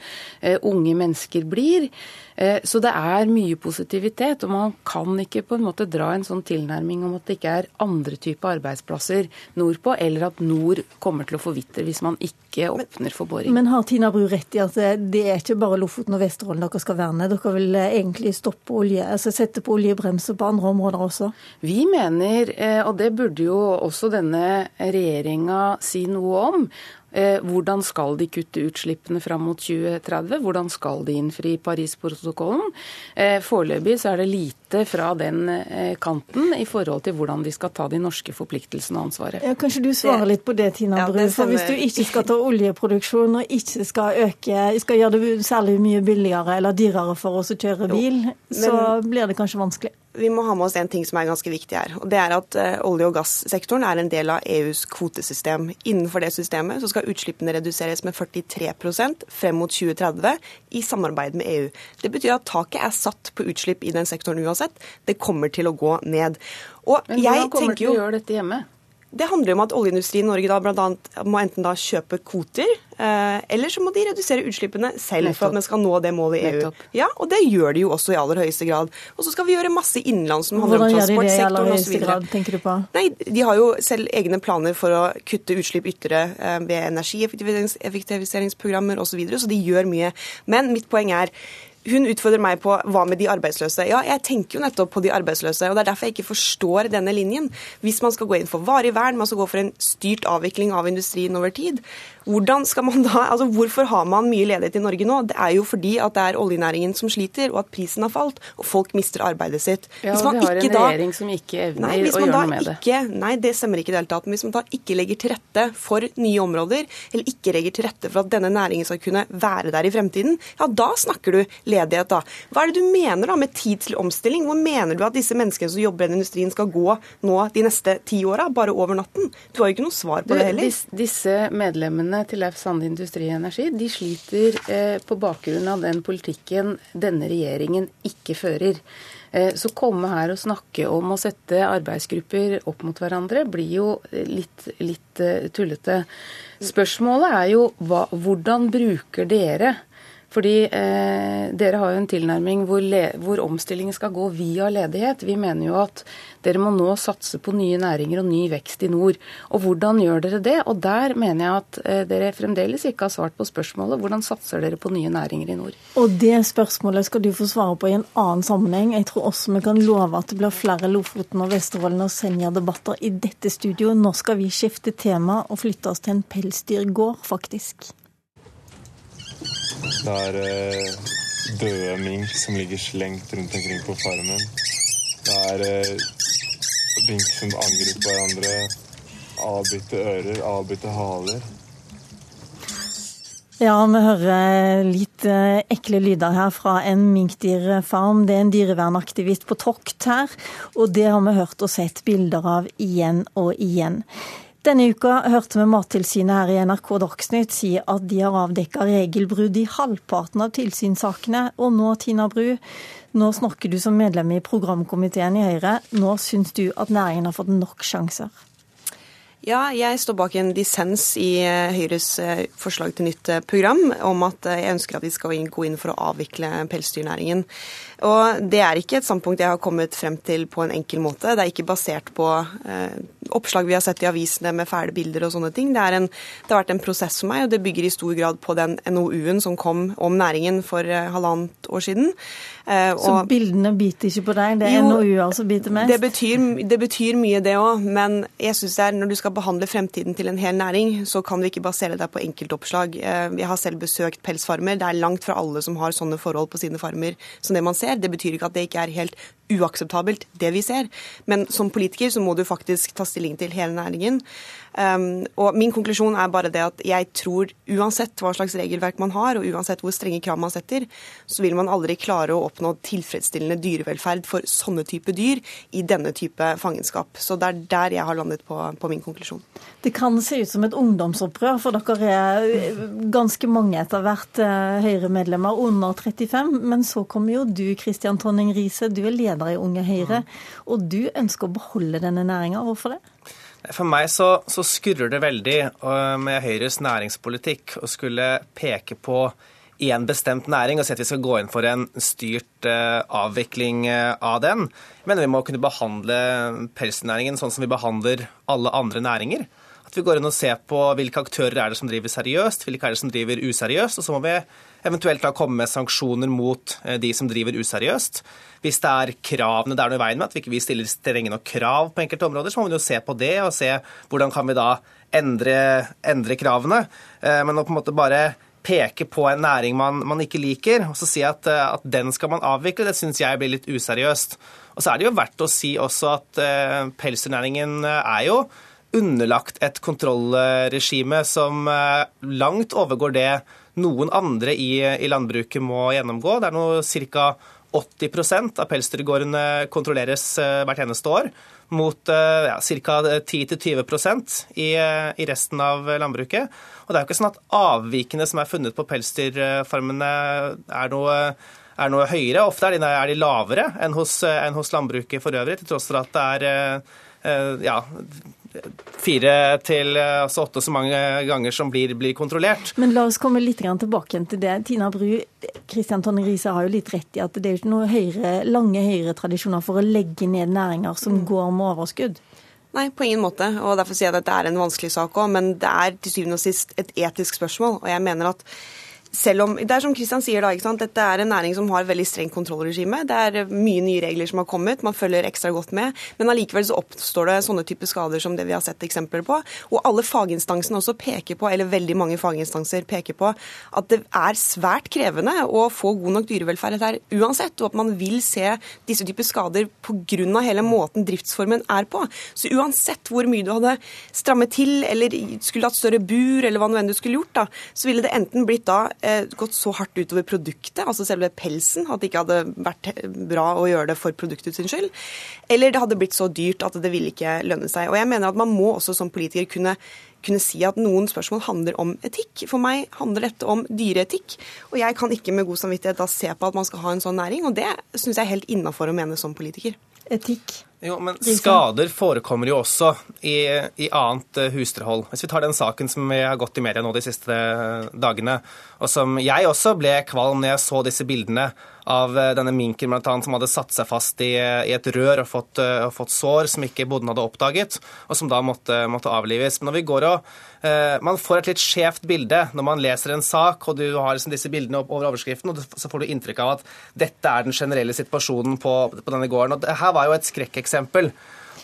Unge mennesker blir. Eh, så det er mye positivitet, og man kan ikke på en måte dra en sånn tilnærming om at det ikke er andre typer arbeidsplasser nordpå, eller at nord kommer til å forvitre hvis man ikke åpner for boring. Men har Tina Bru rett i at det er ikke bare Lofoten og Vesterålen dere skal verne? Dere vil eh, egentlig stoppe olje, altså sette på oljebremser på andre områder også? Vi mener, eh, og det burde jo også denne regjeringa si noe om, hvordan skal de kutte utslippene fram mot 2030? Hvordan skal de innfri Parisprotokollen? Eh, foreløpig så er det lite fra den eh, kanten i forhold til hvordan de skal ta de norske forpliktelsene og ansvaret. Ja, kanskje du svarer litt på det, Tina Bru. Ja, for hvis du ikke skal ta oljeproduksjon og ikke skal øke, skal gjøre det særlig mye billigere eller dyrere for oss å kjøre bil, jo, men... så blir det kanskje vanskelig? vi må ha med oss en ting som er ganske viktig her. og Det er at uh, olje- og gassektoren er en del av EUs kvotesystem. Innenfor det systemet så skal utslippene reduseres med 43% frem mot 2030 i samarbeid med EU. Det betyr at taket er satt på utslipp i den sektoren uansett. Det kommer til å gå ned. Og Men hvordan kommer du til å gjøre dette hjemme? Det handler om at oljeindustrien i Norge da annet må enten da kjøpe kvoter, eh, eller så må de redusere utslippene selv for at vi skal nå det målet i EU. Ja, Og det gjør de jo også i aller høyeste grad. Og så skal vi gjøre masse innenlands som handler om transportsektoren osv. tenker du på? Nei, De har jo selv egne planer for å kutte utslipp ytterligere eh, ved energieffektiviseringsprogrammer osv., så, videre, så de gjør mye. Men mitt poeng er hun utfordrer meg på hva med de arbeidsløse. Ja, jeg tenker jo nettopp på de arbeidsløse, og det er derfor jeg ikke forstår denne linjen. Hvis man skal gå inn for varig vern, man skal gå for en styrt avvikling av industrien over tid, da, altså Hvorfor har man mye ledighet i Norge nå? Det er jo fordi at det er oljenæringen som sliter, og at prisen har falt, og folk mister arbeidet sitt. Ja, og vi har en regjering som ikke evner nei, å gjøre noe med ikke, det. Nei, det stemmer ikke i det hele tatt. Men hvis man da ikke legger til rette for nye områder, eller ikke legger til rette for at denne næringen skal kunne være der i fremtiden, ja, da snakker du ledighet, da. Hva er det du mener da med tid til omstilling? Hvor mener du at disse menneskene som jobber i den industrien skal gå nå de neste ti åra, bare over natten? Du har jo ikke noe svar på det heller. Disse medlemmene Rådene til Leif Sande Industri og Energi de sliter eh, på bakgrunn av den politikken denne regjeringen ikke fører. Eh, så komme her og snakke om å sette arbeidsgrupper opp mot hverandre blir jo litt, litt tullete. Spørsmålet er jo hva, hvordan bruker dere Fordi eh, dere har jo en tilnærming hvor, hvor omstillingen skal gå via ledighet. Vi mener jo at dere må nå satse på nye næringer og ny vekst i nord. Og hvordan gjør dere det? Og der mener jeg at eh, dere fremdeles ikke har svart på spørsmålet. Hvordan satser dere på nye næringer i nord? Og det spørsmålet skal du få svare på i en annen sammenheng. Jeg tror også vi kan love at det blir flere Lofoten og Vesterålen og Senja-debatter i dette studioet. Nå skal vi skifte tema og flytte oss til en pelsdyrgård, faktisk. Det er eh, døde mink som ligger slengt rundt omkring på farmen. Det er eh, mink som angriper hverandre. Avbitte ører, avbitte haler. Ja, vi hører litt eh, ekle lyder her fra en minkdyrfarm. Det er en dyrevernaktivist på tokt her, og det har vi hørt og sett bilder av igjen og igjen. Denne uka hørte vi Mattilsynet her i NRK Dagsnytt si at de har avdekka regelbrudd i halvparten av tilsynssakene. Og nå, Tina Bru, nå snakker du som medlem i programkomiteen i Høyre. Nå syns du at næringen har fått nok sjanser? Ja, jeg står bak en dissens i eh, Høyres eh, forslag til nytt eh, program om at jeg ønsker at vi skal gå inn for å avvikle pelsdyrnæringen. Og Det er ikke et standpunkt jeg har kommet frem til på en enkel måte. Det er ikke basert på eh, oppslag vi har sett i avisene med fæle bilder og sånne ting. Det, en, det, har vært en prosess for meg, og det bygger i stor grad på den NOU-en som kom om næringen for eh, halvannet år siden. Eh, Så og, bildene biter ikke på deg, det er NOU-er som biter mest? Det betyr, det betyr mye, det òg. Men jeg synes det er, når du skal behandle fremtiden til en hel næring, så kan du ikke basere deg på enkeltoppslag. Eh, jeg har selv besøkt pelsfarmer. Det er langt fra alle som har sånne forhold på sine farmer som det man ser. Det betyr ikke at det ikke er helt uakseptabelt, det vi ser. Men som politiker så må du faktisk ta stilling til hele næringen. Um, og Min konklusjon er bare det at jeg tror uansett hva slags regelverk man har, og uansett hvor strenge krav man setter, så vil man aldri klare å oppnå tilfredsstillende dyrevelferd for sånne type dyr i denne type fangenskap. Så det er der jeg har landet på, på min konklusjon. Det kan se ut som et ungdomsopprør, for dere er ganske mange etter hvert eh, Høyre-medlemmer under 35. Men så kommer jo du, Kristian Tonning Riise, du er leder i Unge Høyre, og du ønsker å beholde denne næringa. Hvorfor det? For meg så, så skurrer det veldig øh, med Høyres næringspolitikk å skulle peke på én bestemt næring og si at vi skal gå inn for en styrt uh, avvikling uh, av den. Mener vi må kunne behandle pelsnæringen sånn som vi behandler alle andre næringer. At vi går inn og ser på hvilke aktører er det som driver seriøst, hvilke er det som driver useriøst. Og så må vi eventuelt da komme med sanksjoner mot uh, de som driver useriøst. Hvis det er kravene det er noe i veien med, at vi ikke stiller strenge nok krav på enkelte områder, så må vi jo se på det og se hvordan kan vi da endre, endre kravene. Eh, men å på en måte bare peke på en næring man, man ikke liker, og så si at, eh, at den skal man avvikle, det syns jeg blir litt useriøst. Og så er det jo verdt å si også at uh, pelsdyrnæringen er jo underlagt et kontrollregime som langt overgår det noen andre i, i landbruket må gjennomgå. Det er nå ca. 80% av pelsdyrgårdene kontrolleres eh, hvert eneste år, mot eh, ja, ca. 10-20 i, eh, i resten av landbruket. Og det er jo ikke sånn at avvikene som er funnet på pelsdyrfarmene er noe er noe høyere. Ofte er de, er de lavere enn hos, enn hos, landbruket for øvrig, til tross for at det er ja, fire til eh, altså åtte så mange ganger som blir, blir, kontrollert. Men la oss komme litt tilbake til det. Tina Bru, Kristian Tonje Riise har jo litt rett i at det er jo ikke noen høyre, lange høyretradisjoner for å legge ned næringer som mm. går med overskudd. Nei, på ingen måte. og Derfor sier jeg at dette er en vanskelig sak òg. Men det er til syvende og sist et etisk spørsmål. Og jeg mener at selv om, Det er som Kristian sier, da, ikke sant? dette er en næring som har veldig strengt kontrollregime. Det er mye nye regler som har kommet, man følger ekstra godt med. Men allikevel så oppstår det sånne typer skader som det vi har sett eksempler på. Og alle faginstansene også peker på, eller veldig mange faginstanser peker på, at det er svært krevende å få god nok dyrevelferd her uansett, og at man vil se disse typer skader pga. hele måten driftsformen er på. Så uansett hvor mye du hadde strammet til, eller skulle hatt større bur, eller hva nå enn du skulle gjort, da, så ville det enten blitt da Eh, gått så hardt utover produktet, altså selve pelsen, at det ikke hadde vært bra å gjøre det for produktet sin skyld. Eller det hadde blitt så dyrt at det ville ikke lønne seg. Og jeg mener at man må også som politiker kunne kunne si at noen spørsmål handler om etikk. For meg handler dette om dyreetikk. Og jeg kan ikke med god samvittighet da se på at man skal ha en sånn næring, og det syns jeg er helt innafor å mene som politiker. Etikk? Jo, men Skader forekommer jo også i, i annet eh, husdyrhold. Hvis vi tar den saken som vi har gått i media nå de siste eh, dagene, og som jeg også ble kvalm når jeg så disse bildene av eh, denne minken blant annet, som hadde satt seg fast i, i et rør og fått, og fått, sår som ikke bonden hadde oppdaget, og som da måtte, måtte avlives. Men når vi går og eh, Man får et litt skjevt bilde når man leser en sak, og du har liksom disse bildene over overskriften, og så får du inntrykk av at dette er den generelle situasjonen på, på denne gården. Og det her var jo et skrekkeksempel.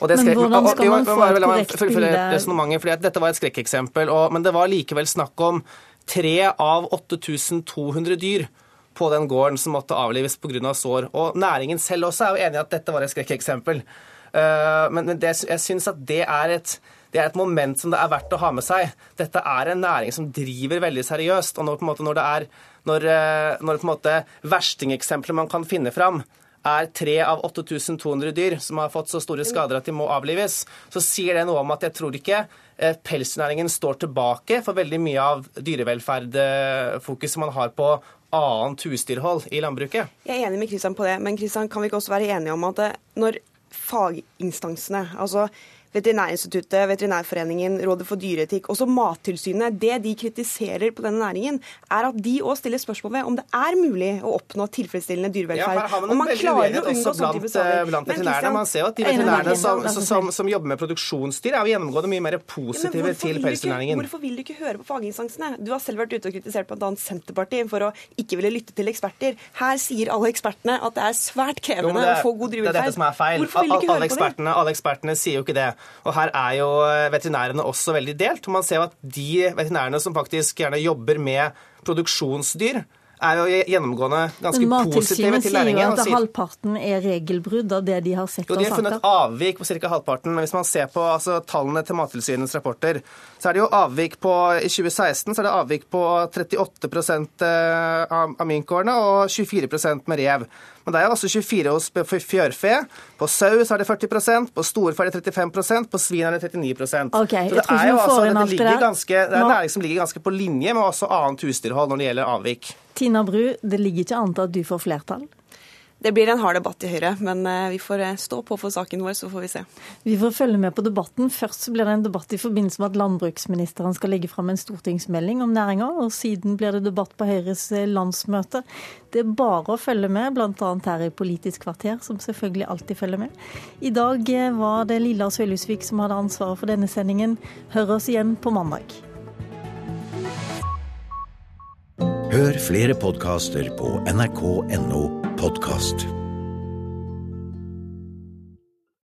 Men hvordan skal man få et korrekt bilde? Dette var et skrekkeksempel, men det var likevel snakk om tre av 8200 dyr på den gården som måtte avlives pga. sår. Og næringen selv også er jo enig i at dette var et skrekkeksempel. Eh, men det, jeg syns at det er, et, det er et moment som det er verdt å ha med seg. Dette er en næring som driver veldig seriøst. Og når, måte, når det er når, eh, når verstingeksempelet man kan finne fram, er tre av 8200 dyr som har fått så store skader at de må avlives, så sier det noe om at jeg tror ikke pelsnæringen pelsdyrnæringen står tilbake for veldig mye av dyrevelferdfokuset man har på annet husdyrhold i landbruket. Jeg er enig med Kristian på det, men Kristian, kan vi ikke også være enige om at eh, når faginstansene, altså Veterinærinstituttet, Veterinærforeningen, Rådet for dyreetikk, også Mattilsynet. Det de kritiserer på denne næringen, er at de òg stiller spørsmål ved om det er mulig å oppnå tilfredsstillende dyrevelferd. Ja, her har man klarer veldig uenighet også blant, eh, blant veterinærene. Man ser jo at de veterinærene som, som, som, jobber med produksjonsdyr, er jo gjennomgående mye mer positive ja, til pelsdyrnæringen. Hvorfor vil du ikke høre på faginstansene? Du har selv vært ute og kritisert bl.a. Senterpartiet for å ikke ville lytte til eksperter. Her sier alle ekspertene at det er svært krevende jo, det, å få god dyrevelferd. Det er dette som er feil. Alle vil du ikke høre på det? Alle ekspertene sier jo ikke det. Og her er jo veterinærene også veldig delt. Man ser jo at de veterinærene som faktisk gjerne jobber med produksjonsdyr, er jo gjennomgående ganske positive til læringen. Mattilsynet sier jo at halvparten er regelbrudd av det de har sett jo, de har funnet avvik på ca. halvparten. Men hvis man ser på altså, tallene til Mattilsynets rapporter, så er det jo avvik på I 2016 så er det avvik på 38 eh, av, av minkårene og 24% med rev. Men det er altså 24 hos fjørfe. På sau så er det 40% på storfe er det 35% på svin er det 39 okay, Så det er jo altså, det, ligger ganske, det er en næring som ligger ganske på linje med også annet husdyrhold når det gjelder avvik. Tina Bru, det ligger ikke an til at du får flertall? Det blir en hard debatt i Høyre, men eh, vi får eh, stå på for saken vår, så får vi se. Vi får følge med på debatten. Først blir det en debatt i forbindelse med at landbruksministeren skal legge fram en stortingsmelding om næringa, og siden blir det debatt på Høyres eh, landsmøte. Det er bare å følge med, bl.a. her i Politisk kvarter, som selvfølgelig alltid følger med. I dag var det Lilla Sølhusvik som hadde ansvaret for denne sendingen. Hør oss igjen på mandag. Hør flere podkaster på nrk.no Podcast.